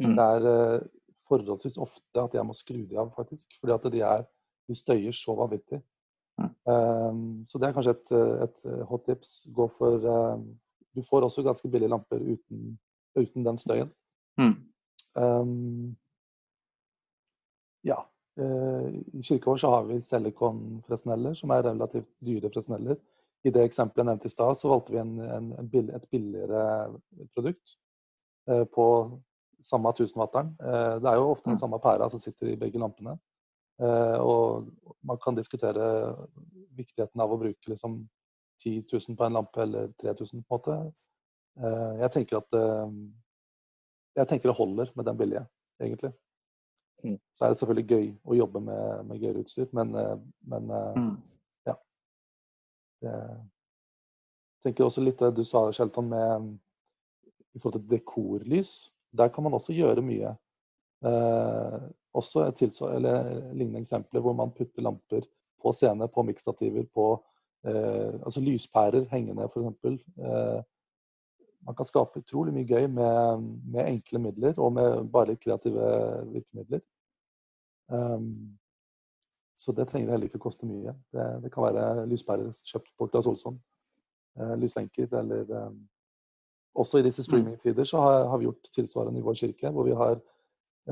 Mm. Det er forholdsvis ofte at jeg må skru de av, faktisk. Fordi at de, er, de støyer så vanvittig. Mm. Så det er kanskje et, et, hot tips. Gå for Du får også ganske billige lamper uten, uten den støyen. Mm. Um, ja. Uh, I kirka vår så har vi Celicon-fresneller, som er relativt dyre fresneller. I det eksempelet jeg nevnte i stad, så valgte vi en, en, bill, et billigere produkt uh, på samme 1000-watteren. Eh, det er jo ofte den mm. samme pæra som sitter i begge lampene. Eh, og man kan diskutere viktigheten av å bruke liksom 10 000 på en lampe eller 3000 på en måte. Eh, jeg tenker at jeg tenker det holder med den billige, egentlig. Mm. Så er det selvfølgelig gøy å jobbe med, med gøyere utstyr, men, men mm. ja. Jeg tenker også litt det du sa, Shelton, med i forhold til dekorlys. Der kan man også gjøre mye. Eh, også et eller lignende eksempler hvor man putter lamper på scene, på miksstativer, på eh, altså lyspærer hengende f.eks. Eh, man kan skape utrolig mye gøy med, med, enkle midler og med bare litt kreative virkemidler. Um, så det trenger heller ikke å koste mye. Det, det kan være lyspærer kjøpt på Claes Olsson, Uh, lyslenker eller um, også i disse mm. streamingtider så har, har, vi gjort tilsvarende i vår kirke, hvor vi har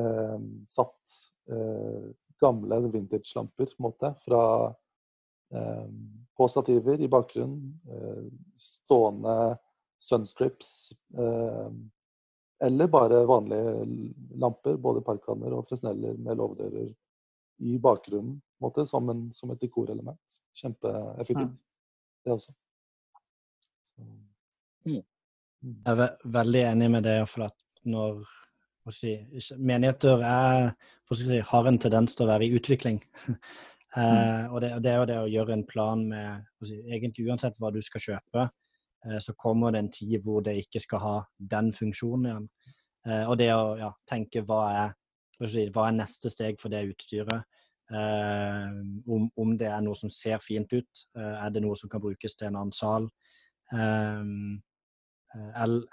um, satt uh, gamle vintage-lamper på en måte, fra, eh, på stativer i bakgrunnen. Uh, stående sunstrips. Eh, eller bare vanlige lamper, både parkanner og fresneller med låvedører i bakgrunnen, måte, som, en, som, et dekorelement. Kjempeeffektivt, det også. Så. Mm. Jeg er ve veldig enig med det. for at når si, Menigheter er, si, har en tendens til å være i utvikling. eh, mm. og, det, og, det, er jo det å gjøre en plan med si, Egentlig uansett hva du skal kjøpe, eh, så kommer det en tid hvor det ikke skal ha den funksjonen igjen. Eh, og det å ja, tenke hva er, hva er neste steg for det utstyret. Eh, om, om, det er noe som ser fint ut. Eh, er det noe som kan brukes til en annen sal? Eh,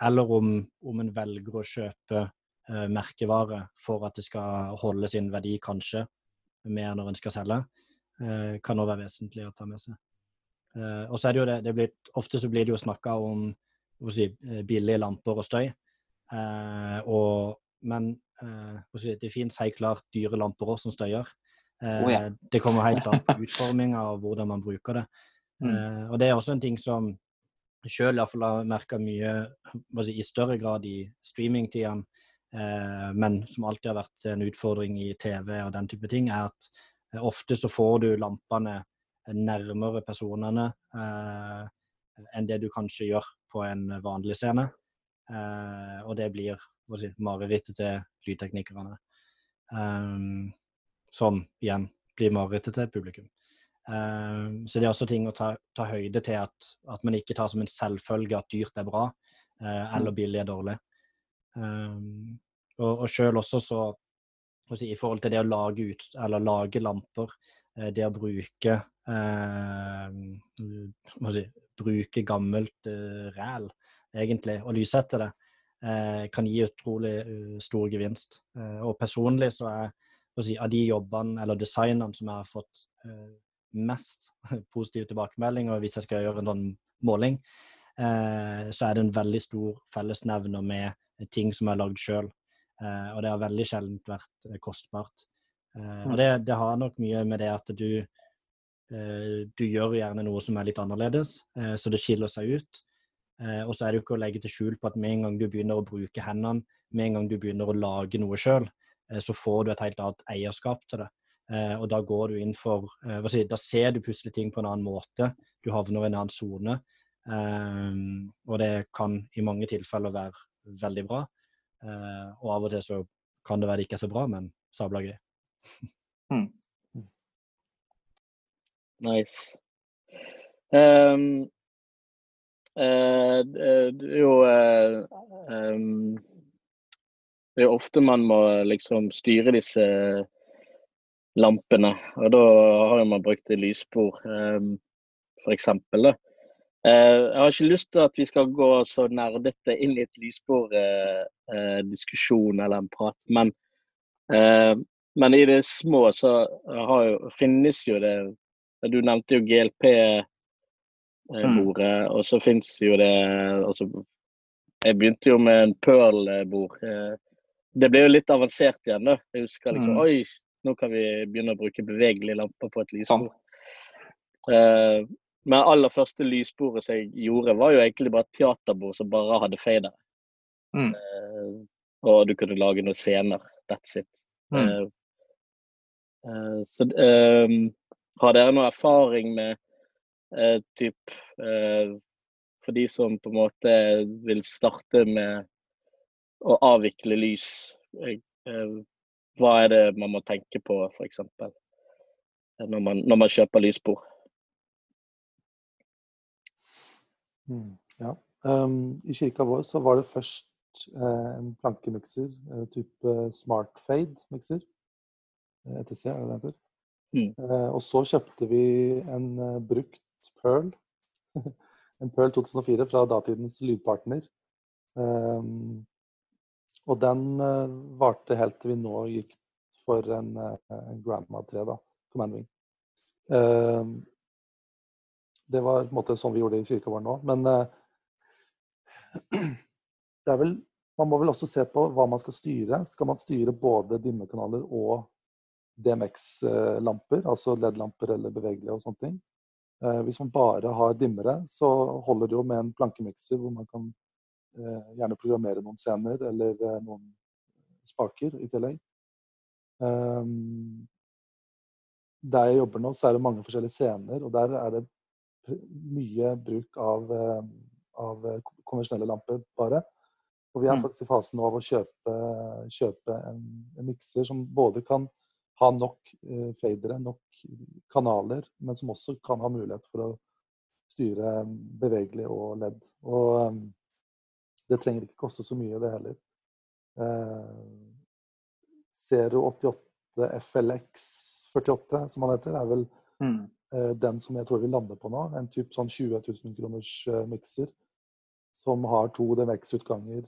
eller om, om en velger å kjøpe eh, merkevare for at det skal holde sin verdi, kanskje, mer når en skal selge, eh, kan òg være vesentlig å ta med seg. Eh, og så er det jo det, det blir, Ofte så blir det jo snakka om si, eh, billige lamper og støy. Eh, og, men si, det fins helt klart dyre lamper òg som støyer. Oh, ja. Det kommer helt an på utforminga og hvordan man bruker det. Mm. og det er også en ting som sjøl iallfall har merka mye si, i større grad i streamingtidene, eh, men som alltid har vært en utfordring i TV og den type ting, er at ofte så får du lampene nærmere personene eh, enn det du kanskje gjør på en vanlig scene. Eh, og det blir si, marerittet til lydteknikerne. Um, som igjen blir marerittet til publikum. Um, så det er også ting å ta, ta høyde til at, at, man ikke tar som en selvfølge at dyrt er bra, uh, eller billig er dårlig. Um, og, og selv også så si, I forhold til det å lage, ut, eller lage lamper, det å bruke si, bruke gammelt uh, ræl, egentlig, og lyse etter det, uh, kan gi utrolig uh, stor gevinst. og personlig så er si, av de jobbene eller designene som jeg har fått mest [LAUGHS] positive tilbakemeldinger, hvis jeg skal gjøre en sånn måling, så er det en veldig stor fellesnevner med ting som er lagd sjøl. og det har veldig sjelden vært kostbart. og mm. det, det har nok mye med det at du Eh, du gjør gjerne noe som er litt annerledes, eh, så det skiller seg ut. Eh, og så er det jo ikke å legge til skjul på at med en gang du begynner å bruke hendene, med en gang du begynner å lage noe sjøl, så får du et helt annet eierskap til det. Og da går du inn for si, Da ser du plutselig ting på en annen måte. Du havner i en annen sone. Og det kan i mange tilfeller være veldig bra. Og av og til så kan det være det ikke er så bra, men sabla gøy. Mm. Nice. Um, uh, jo um, Det er ofte man må liksom styre disse lampene. Og da har man brukt lysspor, um, f.eks. Uh, jeg har ikke lyst til at vi skal gå så nerdete inn i et lysborddiskusjon uh, uh, eller en prat, men, men i det små så jo, finnes jo det du nevnte jo GLP-bordet, mm. og så fins jo det altså, Jeg begynte jo med en Pearl-bord. Eh, det ble jo litt avansert igjen, da. Jeg husker liksom mm. Oi, nå kan vi begynne å bruke bevegelige lamper på et lysbord. Uh, men aller første lysbordet som jeg gjorde, var jo egentlig bare et teaterbord som bare hadde fader. Mm. Uh, og du kunne lage noen scener. That's it. Mm. Uh, så um, har dere noe erfaring med eh, typ, eh, For de som på en måte vil starte med å avvikle lys, eh, eh hva er det man må tenke på f.eks. Når, når man kjøper lysbord? Mm, ja. Um, I kirka vår så var det først eh, en plankemikser, eh, type Smart Fade-mikser. ETC, er det det heter? Mm. Eh, og så kjøpte vi en eh, brukt Pearl. [LAUGHS] en Pearl 2004 fra datidens lydpartner. Um, og den uh, varte helt til vi nå gikk for en, uh, Grandma 3, da. Command Wing. Uh, det var på en måte sånn vi gjorde det i kirka vår nå. Men [CLEARS THROAT] det er vel Man må vel også se på hva man skal styre. Skal man styre både dimmekanaler og DMX-lamper, altså LED-lamper eller bevegelige og sånne ting. Eh, hvis man bare har dimmere, så holder det jo med en plankemikser hvor man kan eh, gjerne programmere noen scener eller eh, noen spaker i tillegg. Der jeg jobber nå, så er det mange forskjellige scener, og der er det mye bruk av, av konvensjonelle lamper bare. Og vi er mm. faktisk i fasen nå av å kjøpe, kjøpe en, en mikser som både kan ha nok eh, fadere, nok kanaler, men som også kan ha mulighet for å styre mm, bevegelig og ledd. Og um, det trenger ikke koste så mye, det heller. Eh, Zero 88 FLX 48, som han heter, er vel mm. eh, den som jeg tror vi lander på nå. En type sånn 20 000 kroners mikser som har to DMX-utganger.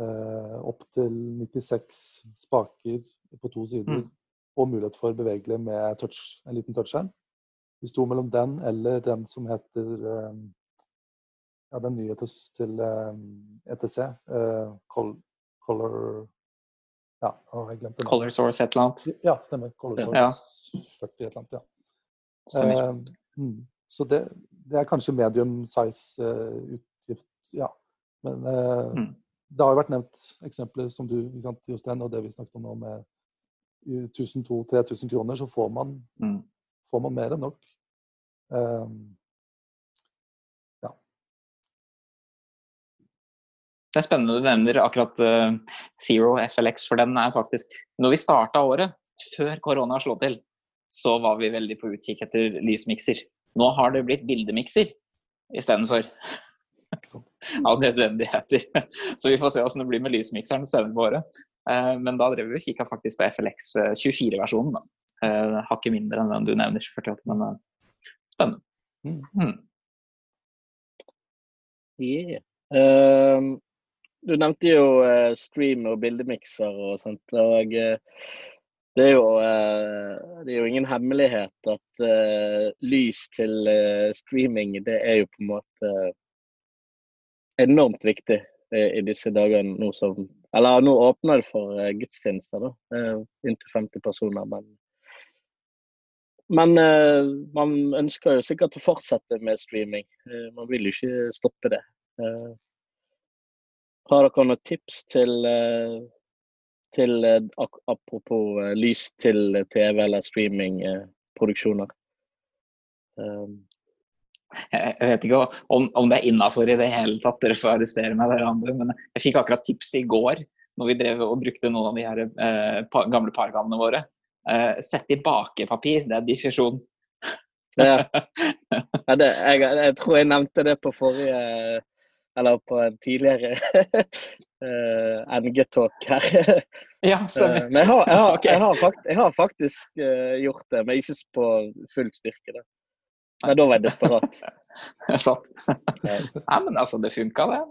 Eh, opp til 96 spaker på to sider. Mm og mulighet for bevegelig med touch, en liten touchskjerm. Vi sto mellom den eller den som heter um, ja, den nye til, til ETC. Uh, col color Ja, å, jeg glemte det. Color Source et eller annet? Ja, stemmer. Color Source ja. 40 et eller annet, ja. Uh, mm, så det, det, er kanskje medium size uh, utgift, ja. Men mm. det har jo vært nevnt eksempler som du, Jostein, og det vi snakket om nå med 1000-3000 kroner, så får man, mm. får man, mer enn nok. Um, ja. Det er spennende du nevner akkurat uh, Zero FLX, for den er faktisk Når vi starta året, før korona slo til, så var vi veldig på utkikk etter lysmikser. Nå har det blitt bildemikser istedenfor. [LAUGHS] Av nødvendigheter. [LAUGHS] Så vi får se åssen det blir med lysmikseren senere på året. Eh, men da drev vi og kikka faktisk på FLX 24-versjonen. Eh, Hakket mindre enn den du nevner, 48, men eh, spennende. Mm. mm. Yeah. Uh, du nevnte jo eh, stream og bildemikser og sånt. og eh, det er, jo, eh, det er jo ingen hemmelighet at eh, lys til eh, streaming, det er jo på en måte enormt viktig i, i disse dagene nå som Eller nå åpner det for uh, gudstjenester, da. eh, Inntil 50 personer. Men, men eh, man ønsker jo sikkert å fortsette med streaming. Man vil jo ikke stoppe det. Har dere noen tips til, til apropos lys til TV eller streamingproduksjoner? Um, Jeg vet ikke om, om det er innafor i det hele tatt, dere får arrestere meg dere andre, men jeg fikk akkurat tips i går når vi drev og brukte noen av de her eh, gamle pargamene våre. Eh, sett i bakepapir, det er diffusjon. ja. [LAUGHS] ja det, jeg, jeg tror jeg nevnte det på forrige Eller på en tidligere [LAUGHS] uh, NG-talk her. [LAUGHS] ja, Uh, men jeg har, jeg, har, jeg, har fakt, jeg har, faktisk uh, gjort det, men ikke på full styrke. Da. Men da var jeg desperat. [LAUGHS] Sant. ja. Nei, men altså, det funka, det.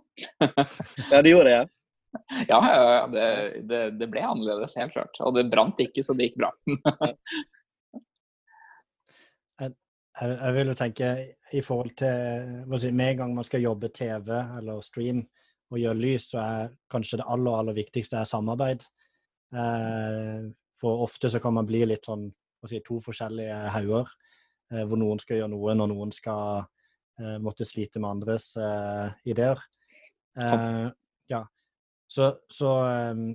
ja, det gjorde det, ja. Ja, ja det, det, det, ble annerledes, helt klart. Og det brant ikke, så det gikk bra. [LAUGHS] jeg, jeg, vil jo tenke i forhold til si, Med en gang man skal jobbe TV eller stream og gjøre lys, så er kanskje det aller, aller viktigste er samarbeid. Eh, for ofte så kan man bli litt sånn si, to forskjellige hauger, eh, hvor noen skal gjøre noe når noen skal eh, måtte slite med andres eh, ideer. ja. Så, så,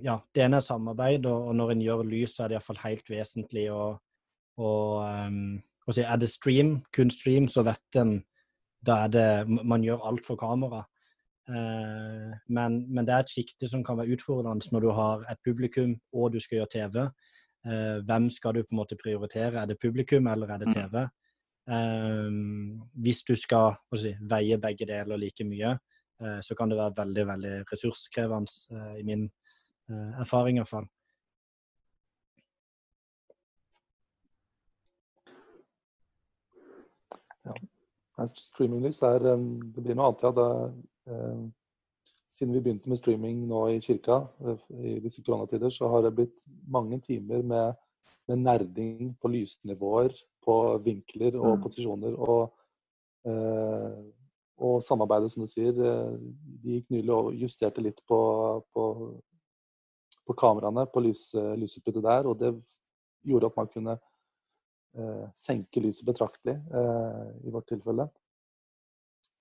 ja, det ene er samarbeid, og, når en gjør lys, så er det iallfall helt vesentlig å, å, å si, Er det stream, kun stream, så vet en da er det Man gjør alt for kamera. Men, men, det er et sjikte som kan være utfordrende når du har et publikum og du skal gjøre TV. Hvem skal du på en måte prioritere? Er det publikum, eller er det TV? Um, hvis du skal si, veie begge deler like mye, Eh, så kan det være veldig, veldig ressurskrevende, eh, i min eh, erfaring iallfall. Ja. Streaminglys er Det blir noe annet, ja. Det, siden vi begynte med streaming nå i kirka i disse koronatider, så har det blitt mange timer med, med nerding på lysnivåer, på vinkler og mm. posisjoner. Og eh, og samarbeidet, som du sier, eh, de gikk nylig og justerte litt på, på, på kameraene, på lys, lysutbyttet der. Og det gjorde at man kunne eh, senke lyset betraktelig eh, i vårt tilfelle.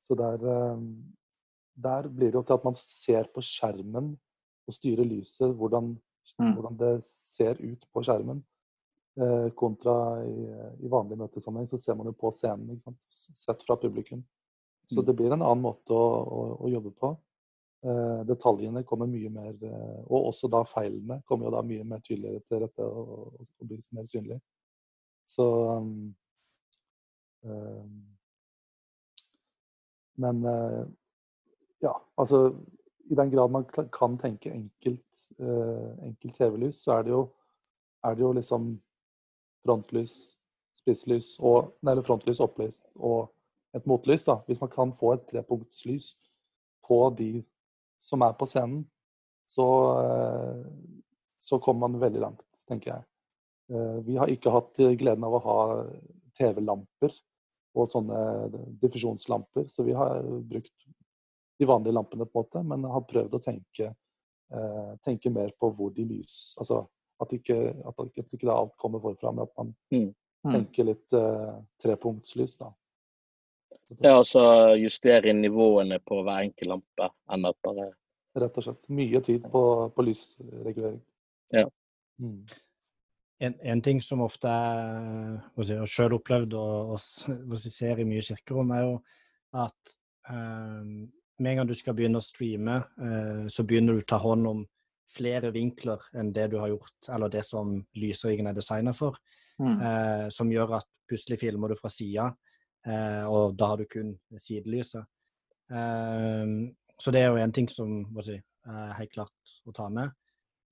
Så der, eh, der, blir det jo til at man ser på skjermen og styrer lyset, hvordan, mm. hvordan det ser ut på skjermen. Eh, kontra i, i vanlig møtesammenheng så ser man jo på scenen, sett fra publikum. Så mm. det blir en annen måte å, å, å jobbe på. Eh, detaljene kommer mye mer eh, Og også da feilene kommer jo da mye mer tydeligere til rette og, og, og blir mer synlige. Så um, um, Men uh, ja, altså I den grad man kan tenke enkelt, uh, enkelt TV-lys, så er det, jo, er det jo liksom frontlys, spisslys og Nei, frontlys, opplys og et motlys. da, Hvis man kan få et trepunktslys på de som er på scenen, så, eh, så kommer man veldig langt, tenker jeg. Eh, vi har ikke hatt gleden av å ha TV-lamper og sånne diffusjonslamper, så vi har brukt de vanlige lampene, på en måte, men har prøvd å tenke, eh, tenke mer på hvor de lys Altså at ikke, at ikke alt kommer forfra, men at man mm. mm. tenker litt uh, trepunktslys, da. Ja, altså justere nivåene på hver enkelt lampe, enn at bare Rett og slett. Mye tid på, på lysregulering. Ja. Mm. En, en, ting som ofte er jeg har selv opplevd og, og ser i mye kirkerom, er jo at eh, med en gang du skal begynne å streame, eh, så begynner du å ta hånd om flere vinkler enn det du har gjort, eller det som lysriggen er designa for. Mm. Eh, som gjør at plutselig filmer du fra sida, Eh, og da har du kun sidelyset. Eh, så det er jo en ting som si, er helt klart å ta med.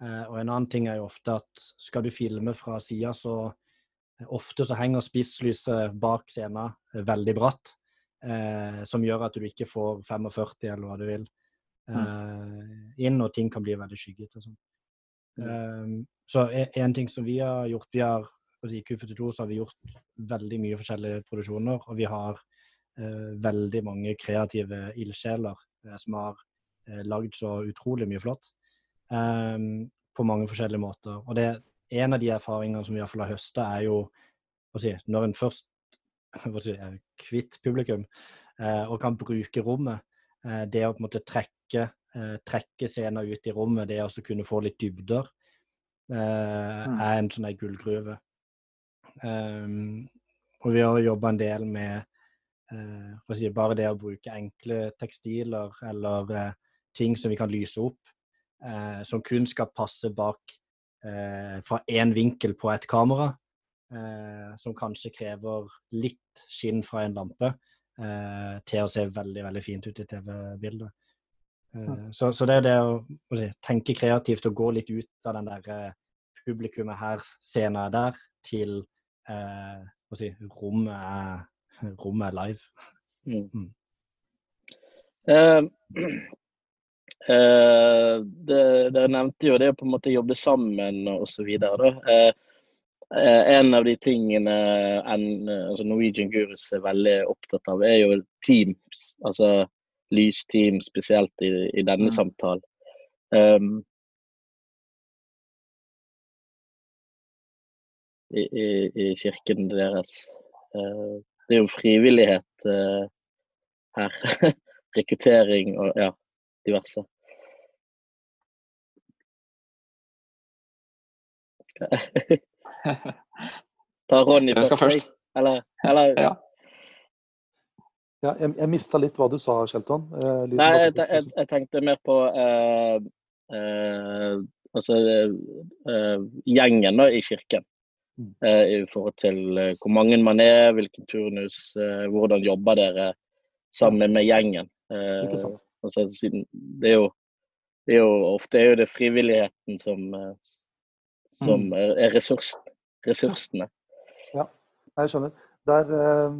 Eh, og en annen ting er jo ofte at skal du filme fra sida, så ofte så henger spisslyset bak scenen veldig bratt. eh, som gjør at du ikke får 45 eller hva du vil Mm. Inn, og ting kan bli veldig skyggete. sånn. Um, så e- en ting som vi har gjort vi har, I Q42 så har vi gjort veldig mye forskjellige produksjoner, og vi har uh, veldig mange kreative ildsjeler uh, som har uh, lagd så utrolig mye flott. Um, på mange forskjellige måter. Og det, en av de erfaringene som vi har høsta, er jo si, når en først [LAUGHS] si, er kvitt publikum eh, og kan bruke rommet, eh, det å på en måte trekke, trekke scener ut i rommet, det å kunne få litt dybder, eh, Mm. er en sånn der gullgruve. Um, og vi har jobba en del med eh, si, bare det å bruke enkle tekstiler eller eh, ting som vi kan lyse opp, eh, som kun skal passe bak eh, fra én vinkel på et kamera, eh, som kanskje krever litt skinn fra en lampe, eh, til å se veldig veldig fint ut i TV-bildet. Eh, så, så det er det å, si, tenke kreativt og gå litt ut av den der eh, publikummet her-scenen er der, til eh, å si, rommet, er, [LAUGHS] rommet er live. Mm. Uh, [CLEARS THROAT] det- Dere nevnte jo det å på en måte jobbe sammen og så videre. eh, en av de tingene en, altså Norwegian Gurus er veldig opptatt av, er jo teams. Altså lysteam, spesielt i, i denne Mm. samtalen. Um, i, i, I kirken deres. Uh, det er jo frivillighet uh, her. [LAUGHS] Rekruttering og ja, diverse. [LAUGHS] [LAUGHS] Ta Ronny først? Eller, eller Ja. Ja, jeg, jeg mista litt hva du sa, Shelton. Eh, Nei, jeg, jeg, jeg tenkte mer på eh, eh, altså eh, gjengen da, i kirken. Mm. Eh, I forhold til eh, hvor mange man er, hvilken turnus, hvordan jobber dere sammen med gjengen. Eh, Ikke sant. altså, det er jo det er jo ofte er jo det frivilligheten som, som Mm. er, ressursen, ressursene. Ja, Jeg skjønner. Er, eh,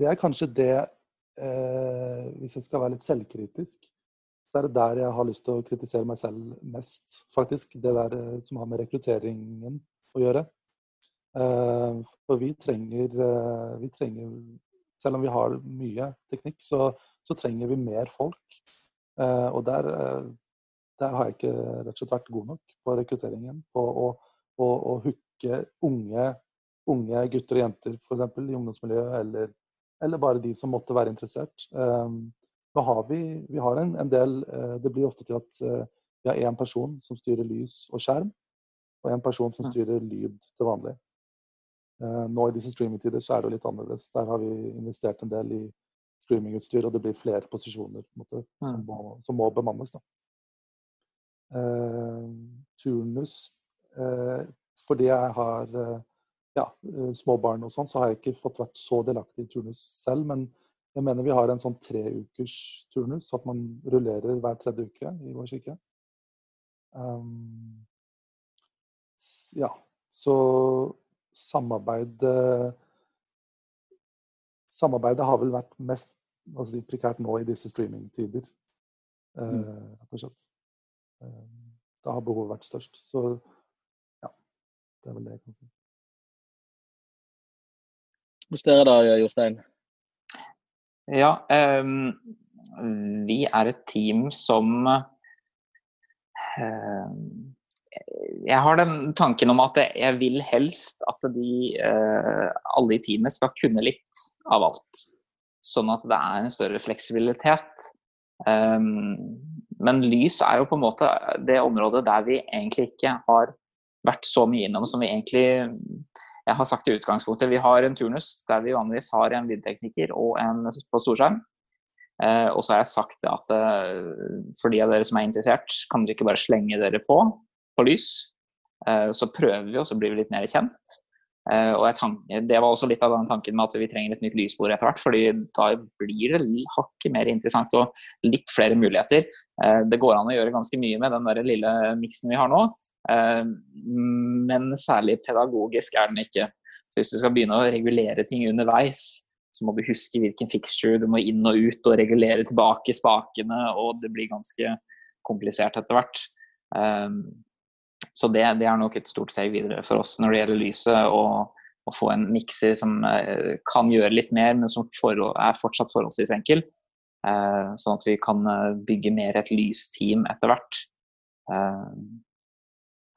det er kanskje det eh, Hvis jeg skal være litt selvkritisk, så er det der jeg har lyst til å kritisere meg selv mest, faktisk. Det der eh, som har med rekrutteringen å gjøre. Eh, for vi trenger, eh, vi trenger Selv om vi har mye teknikk, så, så trenger vi mer folk. Eh, og der, eh, der har jeg ikke rett og slett vært god nok på rekrutteringen. På å, å, å hooke unge unge gutter og jenter eksempel, i ungdomsmiljøet, eller, eller bare de som måtte være interessert. Um, nå har vi, vi har en, en del eh, Det blir ofte til at eh, vi har én person som styrer lys og skjerm, og en person som styrer lyd til vanlig. Eh, nå i disse streamingtider så er det jo litt annerledes. Der har vi investert en del i streamingutstyr, og det blir flere posisjoner måte, som, må, som må bemannes. Da. Eh, turnus Fordi jeg har ja, småbarn små barn og sånn, så har jeg ikke fått vært så delaktig i turnus selv. Men jeg mener vi har en sånn treukers turnus, så at man rullerer hver tredje uke i vår kirke. Um, ja, så samarbeidet Samarbeidet har vel vært mest si, prekært nå i disse streamingtider, eh, slett. Eh, da har behovet vært størst. Så ja, det er vel det jeg kan si. Hos dere da, Jostein? Ja, um, vi er et team som ehm, Jeg har den tanken om at jeg vil helst at de, eh, alle i teamet skal kunne litt av alt. Sånn at det er en større fleksibilitet. Ehm, men lys er jo på en måte det området der vi egentlig ikke har vært så mye innom som vi egentlig jeg har sagt i utgangspunktet, Vi har en turnus der vi vanligvis har en lydtekniker og en på storskjerm. Eh, og så har jeg sagt at eh, for de av dere som er interessert, kan dere ikke bare slenge dere på på lys. Eh, så prøver vi, og så blir vi litt mer kjent. Eh, og jeg tank, Det var også litt av den tanken med at vi trenger et nytt lysbord etter hvert. fordi da blir det hakket mer interessant og litt flere muligheter. Eh, det går an å gjøre ganske mye med den der lille miksen vi har nå. Eh, men særlig pedagogisk er den ikke. Så hvis du skal begynne å regulere ting underveis, så må du huske hvilken fixture du må inn og ut og regulere tilbake spakene, og det blir ganske komplisert etter hvert. Um, så det, det, er nok et stort steg videre for oss når det gjelder lyset. og å få en mikser som uh, kan gjøre litt mer, men som er fortsatt forholdsvis enkel. Sånn at vi kan bygge mer et lysteam etter hvert.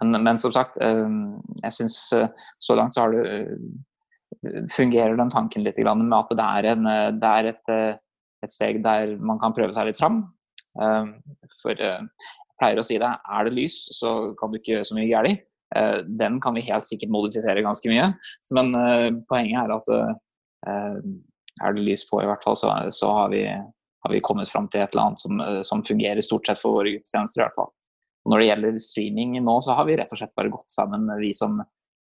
Men, men, som sagt, jeg syns så langt så har det fungerer den tanken litt med at det er, en, det er et, et, steg der man kan prøve seg litt fram. For jeg pleier å si det, er det lys, så kan du ikke gjøre så mye galt. Eh, den kan vi helt sikkert modifisere ganske mye. Men eh, poenget er at eh, er det lys på, i hvert fall, så, så har, vi, har, vi, kommet fram til et eller annet som, som, fungerer stort sett for våre gudstjenester. i hvert fall. Og når det gjelder streaming nå, så har vi rett og slett bare gått sammen, vi som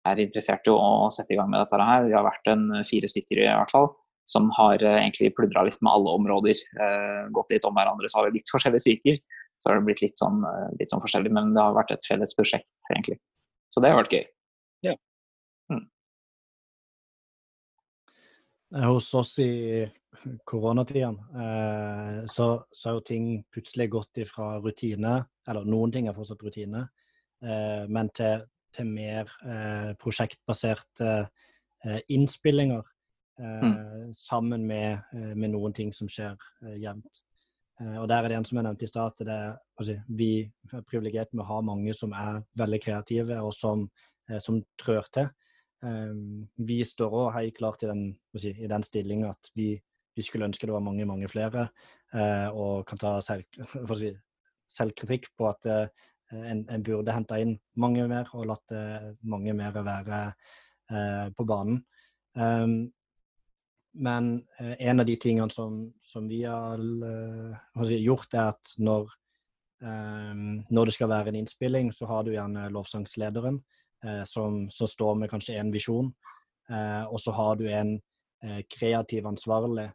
er interessert i å sette i gang med dette her. Vi har vært en fire stykker i hvert fall, som har egentlig pludra litt med alle områder. Eh, gått litt om hverandre. Så har vi litt forskjellige stykker. Så har det blitt litt sånn, litt sånn forskjellig, men det har vært et felles prosjekt, egentlig. Så det har vært gøy. Ja. Mm. Hos oss i koronatiden eh, så, så har jo ting plutselig gått ifra rutine, eller noen ting er fortsatt rutine, eh, men til, til mer eh, prosjektbaserte eh, innspillinger. Eh, mm. Sammen med, med, noen ting som skjer jevnt. Eh, og der er det en som jeg nevnte i stad, det altså, vi er privilegert med å ha mange som er veldig kreative, og som, som trør til. Vi står òg helt klart i den, si, i den stillinga at vi, vi, skulle ønske det var mange, mange flere, uh, og kan ta selv, [LAUGHS] si, selvkritikk på at uh, en, en, burde henta inn mange mer og latt uh, mange mer være på banen. Um, men eh, en av de tingene som, som vi har eh, gjort, er at når, um, når, det skal være en innspilling, så har du gjerne lovsangslederen som, som, står med kanskje en visjon. Og så har du en kreativ ansvarlig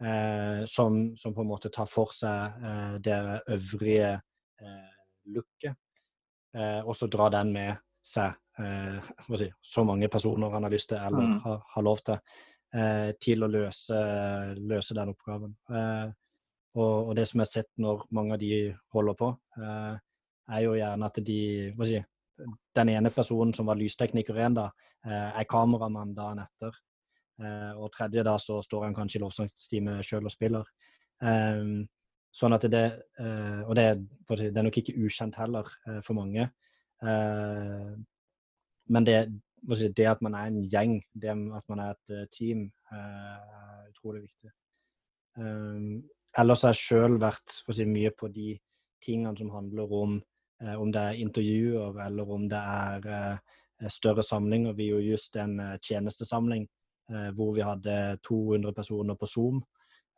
som, som, på en måte tar for seg det øvrige looket. og så drar den med seg [LAUGHS] si, så mange personer han har lyst til eller mm. har, har lov til. Eh, til å løse, løse den oppgaven. Eh, og, og, det som jeg har sett når mange av de holder på, eh, er jo gjerne at de hva si, Den ene personen som var lystekniker én da, er kameramann dagen etter. Og tredje da så står han kanskje i lovsangsteamet sjøl og spiller. sånn at det Og det, det, er nok ikke ukjent heller for mange. men det, det at man er en gjeng, det at man er et eh, team, er utrolig viktig. Um, ellers har jeg sjøl vært si, mye på de tingene som handler om eh, om det er intervjuer eller om det er eh, større samlinger. Vi gjorde just en eh, tjenestesamling eh, hvor vi hadde 200 personer på Zoom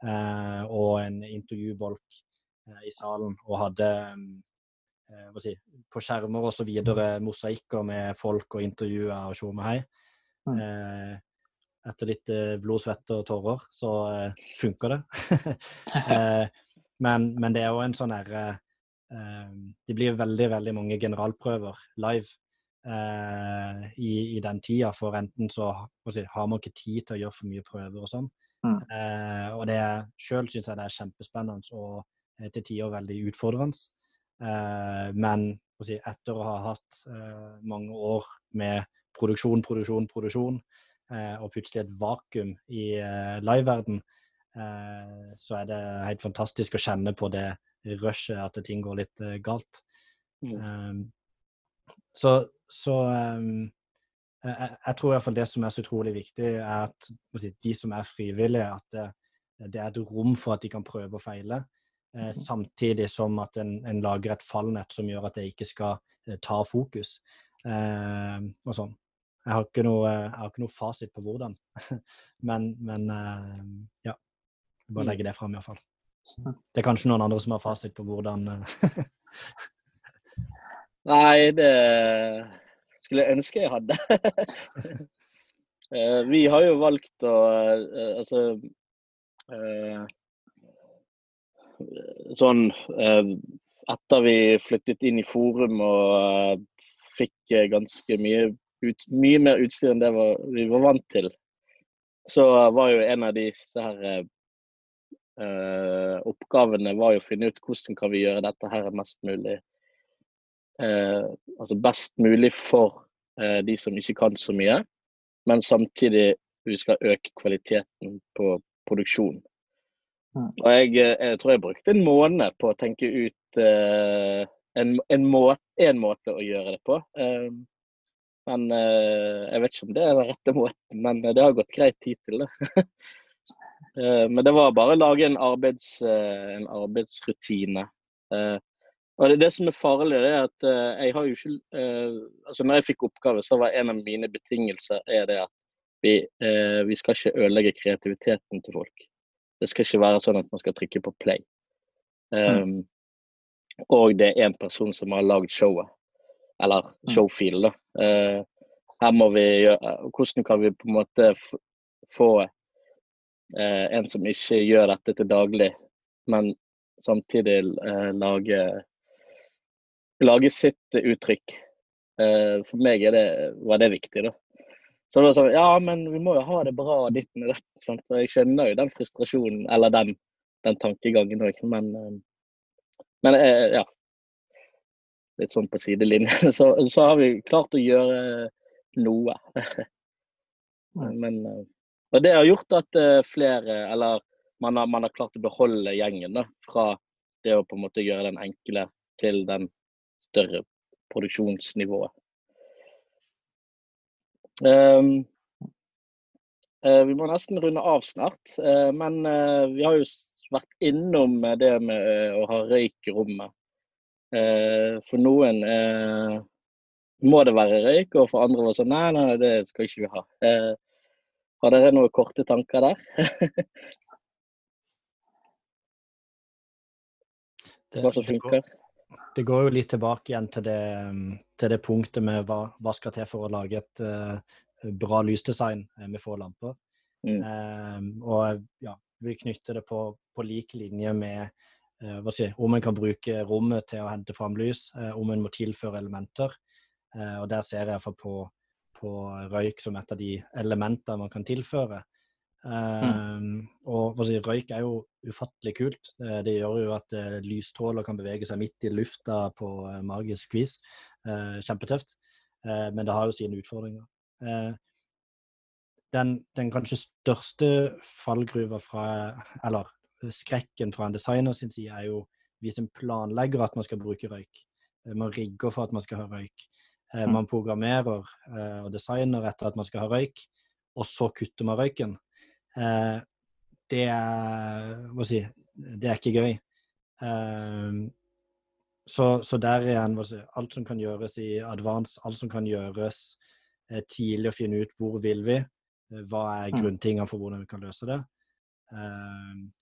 eh, og en intervjubolk i salen. Og hadde Eh, si, på skjermer osv. mosaikker med folk og intervjuer og tjo med hei. Mm. Eh, etter litt eh, blod, svette og tårer, så eh, funker det. [LAUGHS] eh, men, men, det er jo en sånn herre eh, Det blir veldig, veldig mange generalprøver live eh, i, i, den tida, for enten så si, har man ikke tid til å gjøre for mye prøver og sånn. Mm. og det sjøl syns jeg det er kjempespennende og til tider veldig utfordrende. Eh, men si, etter å ha hatt eh, mange år med produksjon, produksjon, produksjon, eh, og plutselig et vakuum i liveverden, så er det helt fantastisk å kjenne på det rushet, at ting går litt galt. Mm. Så, så um, jeg, jeg, tror iallfall det som er så utrolig viktig, er at si, de som er frivillige, at det, det, er et rom for at de kan prøve og feile. Eh, mhm. samtidig som at en, en, lager et fallnett som gjør at det ikke skal eh, ta fokus. Eh, og sånn. Jeg har, ikke noe, jeg har ikke noe fasit på hvordan, [LAUGHS] men, men eh, ja. Bare mm. legge det fram, iallfall. Det er kanskje noen andre som har fasit på hvordan eh. [LAUGHS] Nei, det skulle jeg ønske jeg hadde. [LAUGHS] Eh, vi har jo valgt å Altså sånn eh, Etter vi flyttet inn i Forum og eh, fikk eh, ganske mye, ut, mye mer utstyr enn det vi var vant til, så var jo en av disse her Uh, oppgavene var jo å finne ut hvordan kan vi gjøre dette her mest mulig eh, Altså best mulig for eh, de som ikke kan så mye, men samtidig vi skal øke kvaliteten på produksjonen. Mm. Og jeg, eh, jeg, tror jeg brukte en måned på å tenke ut eh, en, en, måte, en, måte, å gjøre det på. Eh, men eh, jeg vet ikke om det er den rette måten, men det har gått greit tid til det. Eh, men det var bare å lage en, arbeids, eh, en arbeidsrutine. Og det, det, som er farlig, det er at jeg har jo ikke altså Når jeg fikk oppgave, så var en av mine betingelser er det at vi, vi skal ikke ødelegge kreativiteten til folk. Det skal ikke være sånn at man skal trykke på play. Um, mm. Og det er én person som har lagd showet. Eller showfeel. da. Uh, her må vi gjøre Hvordan kan vi på en måte få uh, en som ikke gjør dette til daglig, men samtidig uh, lage, lage sitt uttrykk. for meg det, var det viktig, da. Så det var sånn Ja, men vi må jo ha det bra ditten og datten. Sant? Så jeg skjønner jo den frustrasjonen, eller den, den tankegangen òg. Men, eh, men eh, ja. Litt sånn på sidelinjen. [LAUGHS] Så, så, har vi klart å gjøre noe. Men, eh, og det har gjort at flere, eller man har, man har klart å beholde gjengen da, fra det å på en måte gjøre den enkle til den større produksjonsnivået. Um, uh, vi må nesten runde av snart, uh, men uh, vi har jo vært innom det med å ha røyk i rommet. for noen må det være røyk, og for andre var det sånn nei, nei, det skal ikke vi ha. har dere noen korte tanker der? [LAUGHS] Hva som funker? Det går jo litt tilbake igjen til det, til det punktet med hva, hva, skal til for å lage et uh, bra lysdesign eh, med få lamper. Mm. Um, og ja, vi knytter det på, på lik linje med uh, hva si, om en kan bruke rommet til å hente fram lys, uh, om en må tilføre elementer. og der ser jeg iallfall på, på røyk som et av de elementene man kan tilføre. Mm. og si, Røyk er jo ufattelig kult. Det gjør jo at uh, lysstråler kan bevege seg midt i lufta på uh, magisk vis. Uh, kjempetøft. men det har jo sine utfordringer. Den, den, kanskje største fallgruva fra Eller skrekken fra en designer sin side er jo hvis en planlegger at man skal bruke røyk. Man rigger for at man skal ha røyk. Mm. Man programmerer og designer etter at man skal ha røyk, og så kutter man røyken. Eh, det er Hva si Det er ikke gøy. Eh, så, så, der igjen, si, alt som kan gjøres i advance, alt som kan gjøres eh, tidlig å finne ut hvor vil vi, hva er mm. grunntingene for hvordan vi kan løse det.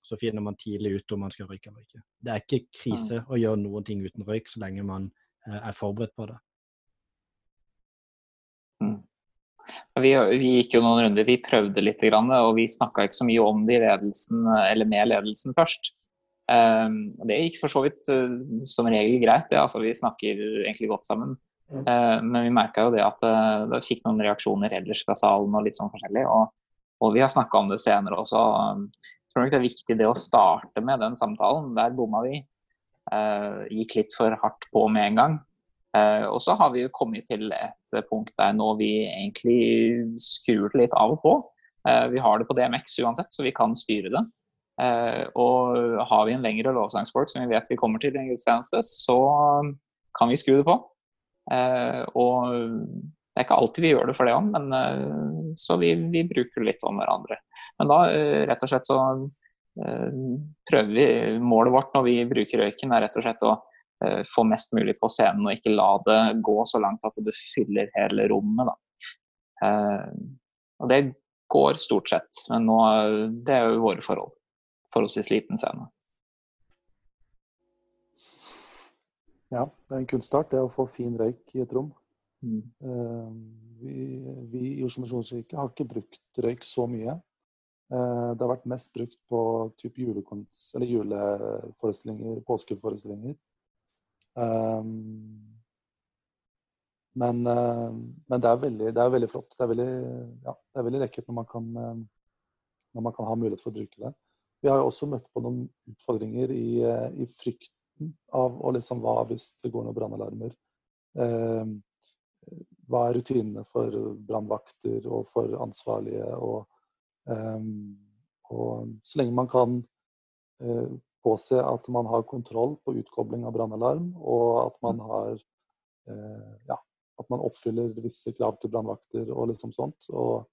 Så finner man tidlig ut om man skal røyke eller ikke. Det er ikke krise mm. å gjøre noen ting uten røyk så lenge man er forberedt på det. Vi, vi, gikk jo noen runder, vi prøvde litt, og vi snakka ikke så mye om det i ledelsen, eller med ledelsen først. Um, det gikk for så vidt uh, som regel greit, ja, altså, vi snakker egentlig godt sammen. Uh, men vi merka jo det at uh, det fikk noen reaksjoner ellers fra salen og litt sånn forskjellig. Og, og vi har snakka om det senere også. Um, jeg tror nok det er viktig det å starte med den samtalen. Der bomma vi. gikk litt for hardt på med en gang. Uh, og så har vi jo kommet til et punkt der nå vi egentlig skrur det litt av og på. Uh, vi har det på DMX uansett, så vi kan styre det. Og har vi en lengre lovsangsport som vi vet vi kommer til i en gudstjeneste, så kan vi skru det på. og det er ikke alltid vi gjør det for det òg, men så vi, vi, bruker litt om hverandre. Men da rett og slett så prøver vi Målet vårt når vi bruker røyken, er rett og slett å Eh, få mest mulig på scenen og ikke la det gå så langt at du fyller hele rommet. Da. og det går stort sett, men nå, det er jo våre forhold. Forholdsvis liten scene. Ja, det er en kunstart det å få fin røyk i et rom. Mm. Uh, vi, vi, i Oslo Misjonskirke har ikke brukt røyk så mye. Det har vært mest brukt på type juleforestillinger, påskeforestillinger. Um, men, uh, men det, er veldig, det, er veldig, flott. Det er veldig, ja, det er veldig lekkert når man kan uh, når man kan ha mulighet for å bruke det. Vi har jo også møtt på noen utfordringer i, eh, i frykten av å liksom hva hvis det går noen brannalarmer. Eh, hva er rutinene for brannvakter og for ansvarlige? Og, eh, og, så lenge man kan eh, påse at man har kontroll på utkobling av brannalarm, og at man har eh, ja, at man oppfyller visse krav til brannvakter og liksom sånt. Og,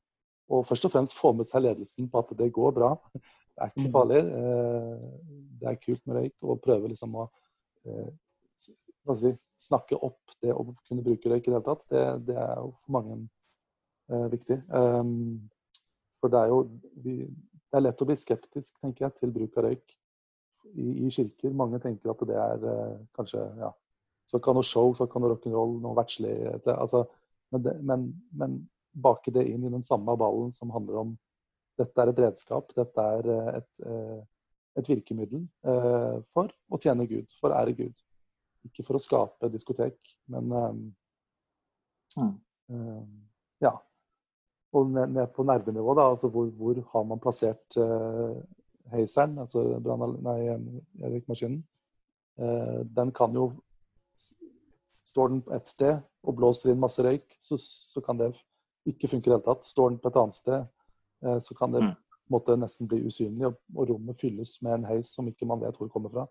og, først og fremst få med seg ledelsen på at det går bra. [LAUGHS] Det er ikke mm. farlig. Eh, det er kult med røyk. Og prøve liksom å eh, si, snakke opp det å kunne bruke røyk i det hele tatt. Det, det er jo for mange eh, viktig. Um, for det er jo vi, det er lett å bli skeptisk, tenker jeg, til bruk av røyk i, i kirker. Mange tenker at det er eh, kanskje ja, så kan noe show, så kan noe rock'n'roll, noe verdslig altså, men, det, men, men, bake det inn i den samme ballen som handler om dette er et redskap, dette er eh, et, eh, et virkemiddel eh, for å tjene Gud, for å ære Gud. Ikke for å skape diskotek, men mm. Ja. Og ned på nervenivå, da, altså hvor, hvor, har man plassert heiseren, altså røykmaskinen? Uh, den kan jo Står den et sted og blåser inn masse røyk, så, så kan det ikke funke i det hele tatt. Står den på et annet sted, eh, så kan det mm. måtte nesten bli usynlig, og, og, rommet fylles med en heis som ikke man vet hvor kommer fra.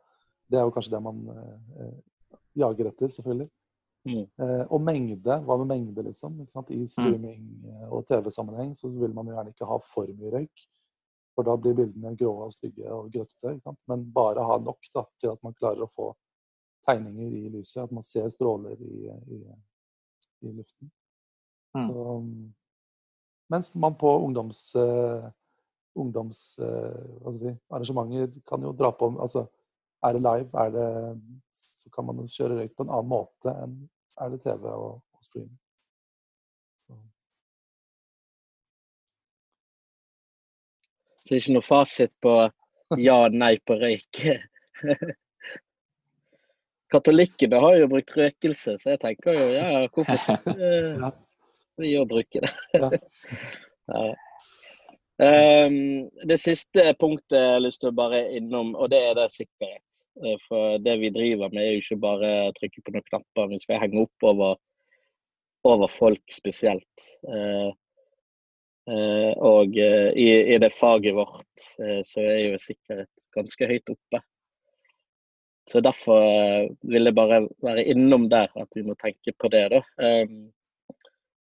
Det er jo kanskje det man eh, jager etter, selvfølgelig. Mm. Eh, og mengde, hva med mengde, liksom? I mm. streaming eh, og TV-sammenheng så vil man jo gjerne ikke ha for mye røyk. For da blir bildene grå og stygge og grøttete. Men bare ha nok da, til at man klarer å få tegninger i lyset. At man ser stråler i, i, i luften. Mm. Så, mens man på ungdoms, uh, ungdoms uh, si, arrangementer kan jo dra på altså, Er det live, er det, så kan man kjøre røyk på en annen måte enn er det TV og, og stream. Så det er ikke noe fasit på ja nei på røyk? [LAUGHS] Katolikkene har jo brukt røkelse, så jeg tenker jo ja, hvorfor skal [LAUGHS] vi jo bruke det? ja. [LAUGHS] um, det siste punktet jeg har lyst til å bare innom, og det er det sikkerhet. Eh, for det vi driver med, er jo ikke bare å trykke på noen knapper. Vi skal henge opp over, over folk spesielt. Uh, og uh, i, i, det faget vårt så er jo sikkerhet ganske høyt oppe. Så Derfor eh, vil jeg bare være innom der, at vi må tenke på det. da. Ehm,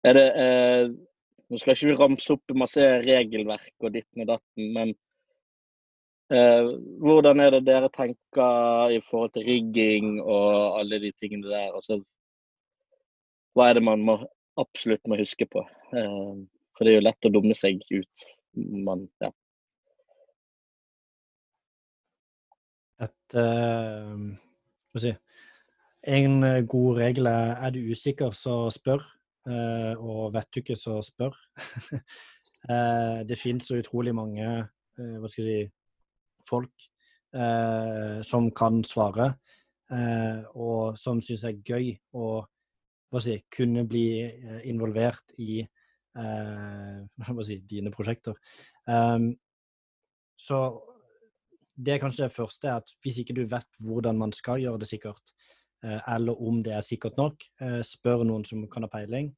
det, eh, nå skal ikke vi ramse opp masse regelverk og ditten og datten, men eh, hvordan er det dere tenker i forhold til rigging og alle de tingene der? Altså, hva er det man må, absolutt må huske på? For det er jo lett å dumme seg ut. Man, ja. et uh, si, En god regel er er du usikker, så spør. Uh, og vet du ikke, så spør. uh, [LAUGHS] det finnes så utrolig mange hva skal jeg si, folk som kan svare, og som syns er gøy å hva si, kunne bli involvert i [LAUGHS] hva si, dine prosjekter. Um, så det er kanskje det første, at hvis ikke du vet hvordan man skal gjøre det sikkert, eh, eller om det er sikkert nok, eh, spør noen som kan ha peiling.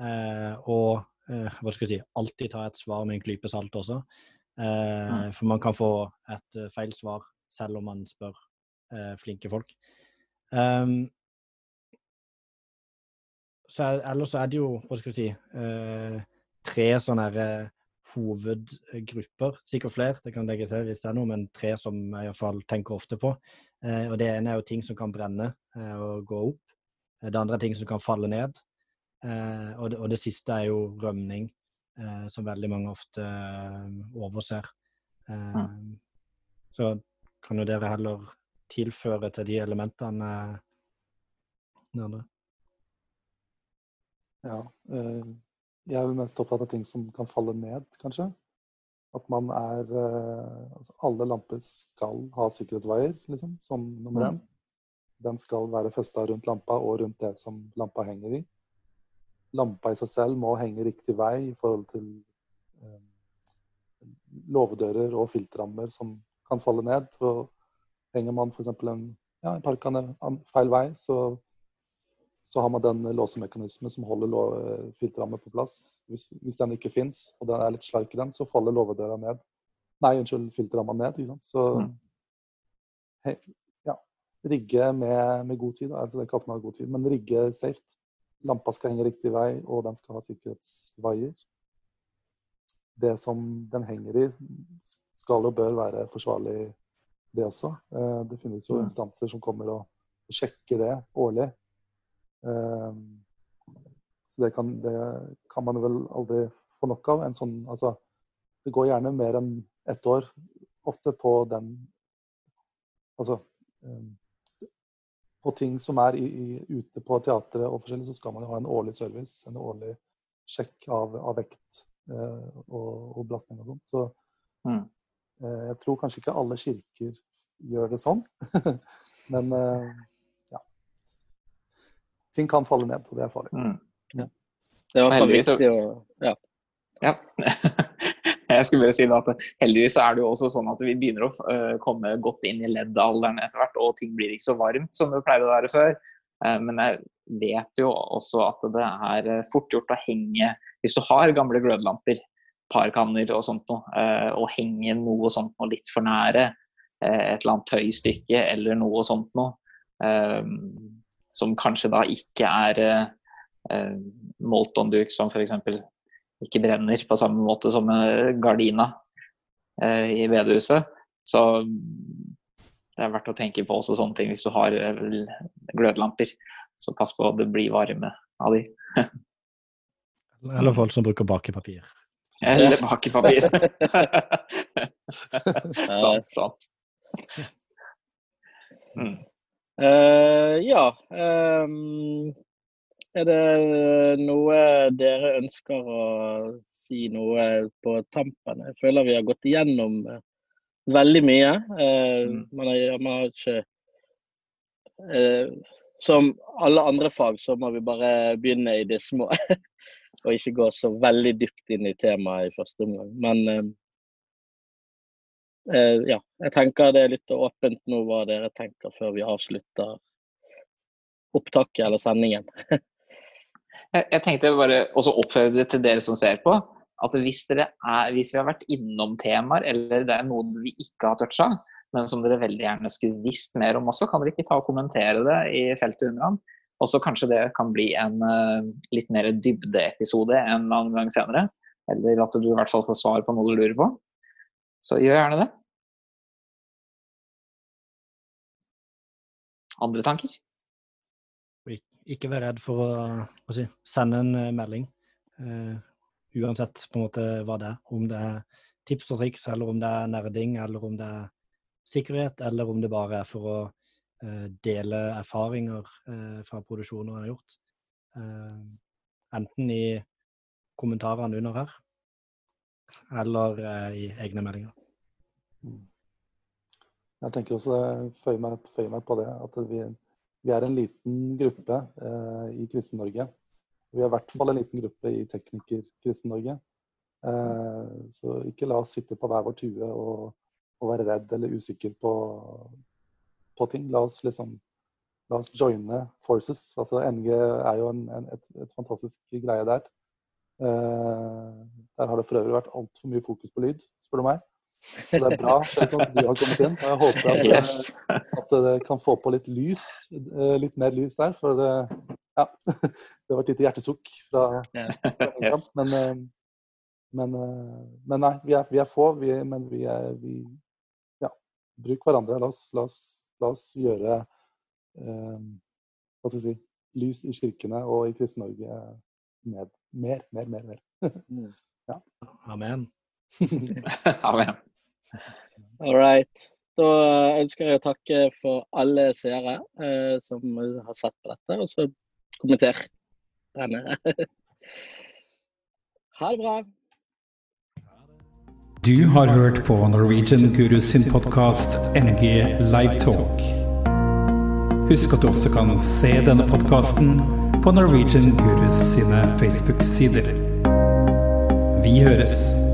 Eh, og hva skal jeg si, alltid ta et svar med en klype salt også. Mm. For man kan få et feil svar selv om man spør flinke folk. Um, så er, ellers så er det jo, hva skal vi si, tre sånne her, hovedgrupper. Sikkert flere, det kan legge til hvis det er noe, men tre som jeg iallfall tenker ofte på. Eh, og Det ene er jo ting som kan brenne eh, og gå opp. Eh, det andre er ting som kan falle ned. Eh, og, det, og, det, siste er jo rømning, eh, som veldig mange ofte eh, overser. Mm. Så kan jo dere heller tilføre til de elementene. Ja. Jeg er mest opptatt av ting som kan falle ned, kanskje. At man er uh, altså Alle lamper skal ha sikkerhetsveier, liksom, som nummer én. Mm. Den skal være festa rundt lampa og rundt det som lampa henger i. Lampa i seg selv må henge riktig vei i forhold til eh, låvedører og filtrammer som kan falle ned. Og henger man f.eks. en, ja, en parkane feil vei, så, så, har man den låsemekanismen som holder filtrammer på plass. Hvis, hvis den ikke fins, og den er litt slark i den, så faller låvedøra ned. Nei, unnskyld, filtramma ned. ikke sant? Så mm. he, ja, rigge med, med, god tid. altså det kaller man god tid, Men rigge safe. Lampa skal henge riktig vei, og den skal ha sikkerhetsvaier. Det som den henger i, skal og bør være forsvarlig, det også. Eh, det finnes jo mm. instanser som kommer og sjekker det årlig. Eh, så det kan, det kan man vel aldri få nok av. En sånn, altså, det går gjerne mer enn ett år ofte på den Altså eh, på ting som er i, i, ute på teatret og forskjellig, så skal man jo ha en årlig service. En årlig sjekk av, av vekt eh, og, og, belastning og sånt. Så mm. eh, jeg tror kanskje ikke alle kirker gjør det sånn. [LAUGHS] Men eh. Ting kan falle ned, og det er farlig. Mm. Ja. Det var viktig å Ja. ja. [LAUGHS] Jeg skulle bare si at Heldigvis er det jo også sånn at vi begynner å uh, komme godt inn i leddalderen etter hvert, og ting blir ikke så varmt som det pleide å være før. Uh, men jeg vet jo også at det er eh, fort gjort å henge Hvis du har gamle glødlamper, parkanner og sånt noe, og henge noe sånt noe litt for nære, et eller annet tøystykke eller noe sånt noe, som kanskje da ikke er uh, Molton-duk, som f.eks ikke brenner på samme måte som gardina eh, i bedehuset. Så det er verdt å tenke på også sånne ting hvis du har eh, glødlamper. Så pass på at det blir varme av de. [LAUGHS] Eller folk som bruker bakepapir. Eller bakepapir. [LAUGHS] [LAUGHS] sant, sant. Mm. Uh, ja. Um, er det noe dere ønsker å si noe på tampen? Jeg føler vi har gått igjennom eh, veldig mye. Uh. Man har, man har ikke Som alle andre fag så må vi bare begynne i det små. [LAUGHS] og ikke gå så veldig dypt inn i temaet i første omgang. Men ja, jeg tenker det er litt åpent nå hva dere tenker før vi avslutter opptaket eller sendingen. [LAUGHS] Jeg, tenkte bare også oppfordre til dere som ser på, at hvis, er, hvis, vi har vært innom temaer, eller det er noen vi ikke har toucha, men som dere veldig gjerne skulle visst mer om også, kan dere ikke ta og kommentere det i feltet under han. Og så kanskje det kan bli en uh, litt mer dybdeepisode en annen gang senere. Eller at du i hvert fall får svar på noe du lurer på. Så gjør gjerne det. Andre tanker? ikke vær redd for å, å si, sende en uh, melding. Uh, uansett på en måte hva det er. Om det er tips og triks, eller om det er nerding, eller om det er sikkerhet, eller om det bare er for å uh, dele erfaringer fra produksjoner en har gjort. enten i kommentarene under her, eller i egne meldinger. Jeg tenker også, føyer meg, føyer meg på det, at vi, vi er en liten gruppe eh, i Kristen-Norge. Vi er i hvert fall en liten gruppe i Tekniker-Kristen-Norge. Eh, så ikke la oss sitte på hver vår tue og, og være redd eller usikker på, på, ting. La oss liksom la oss joine forces. Altså NG er jo en, en, et, et, fantastisk greie der. Eh, der har det for øvrig vært altfor mye fokus på lyd, spør du meg. Så det er bra selv om du har kommet inn. og Jeg håper at, yes. at det kan få på litt lys, eh, litt mer lys der. For [LAUGHS] det, ja, det var et lite hjertesukk fra, fra [LAUGHS] yes. men, eh, men, eh, men, nei, vi er, vi er få. Vi, men vi er vi, Ja, bruk hverandre. La oss, la oss, la oss gjøre eh, Hva skal jeg si Lys i kirkene og i Kristen-Norge mer, mer, mer, mer. Mm. [LAUGHS] ja. Amen. [LAUGHS] Amen. [LAUGHS] All right. Da ønsker jeg å takke for alle seere eh, som har sett på dette, og så kommenter denne. ha det bra. Du har hørt på Norwegian Guru sin podkast NG Livetalk. Husk at du også kan se denne podkasten på Norwegian Gurus sine Facebook-sider. Vi høres.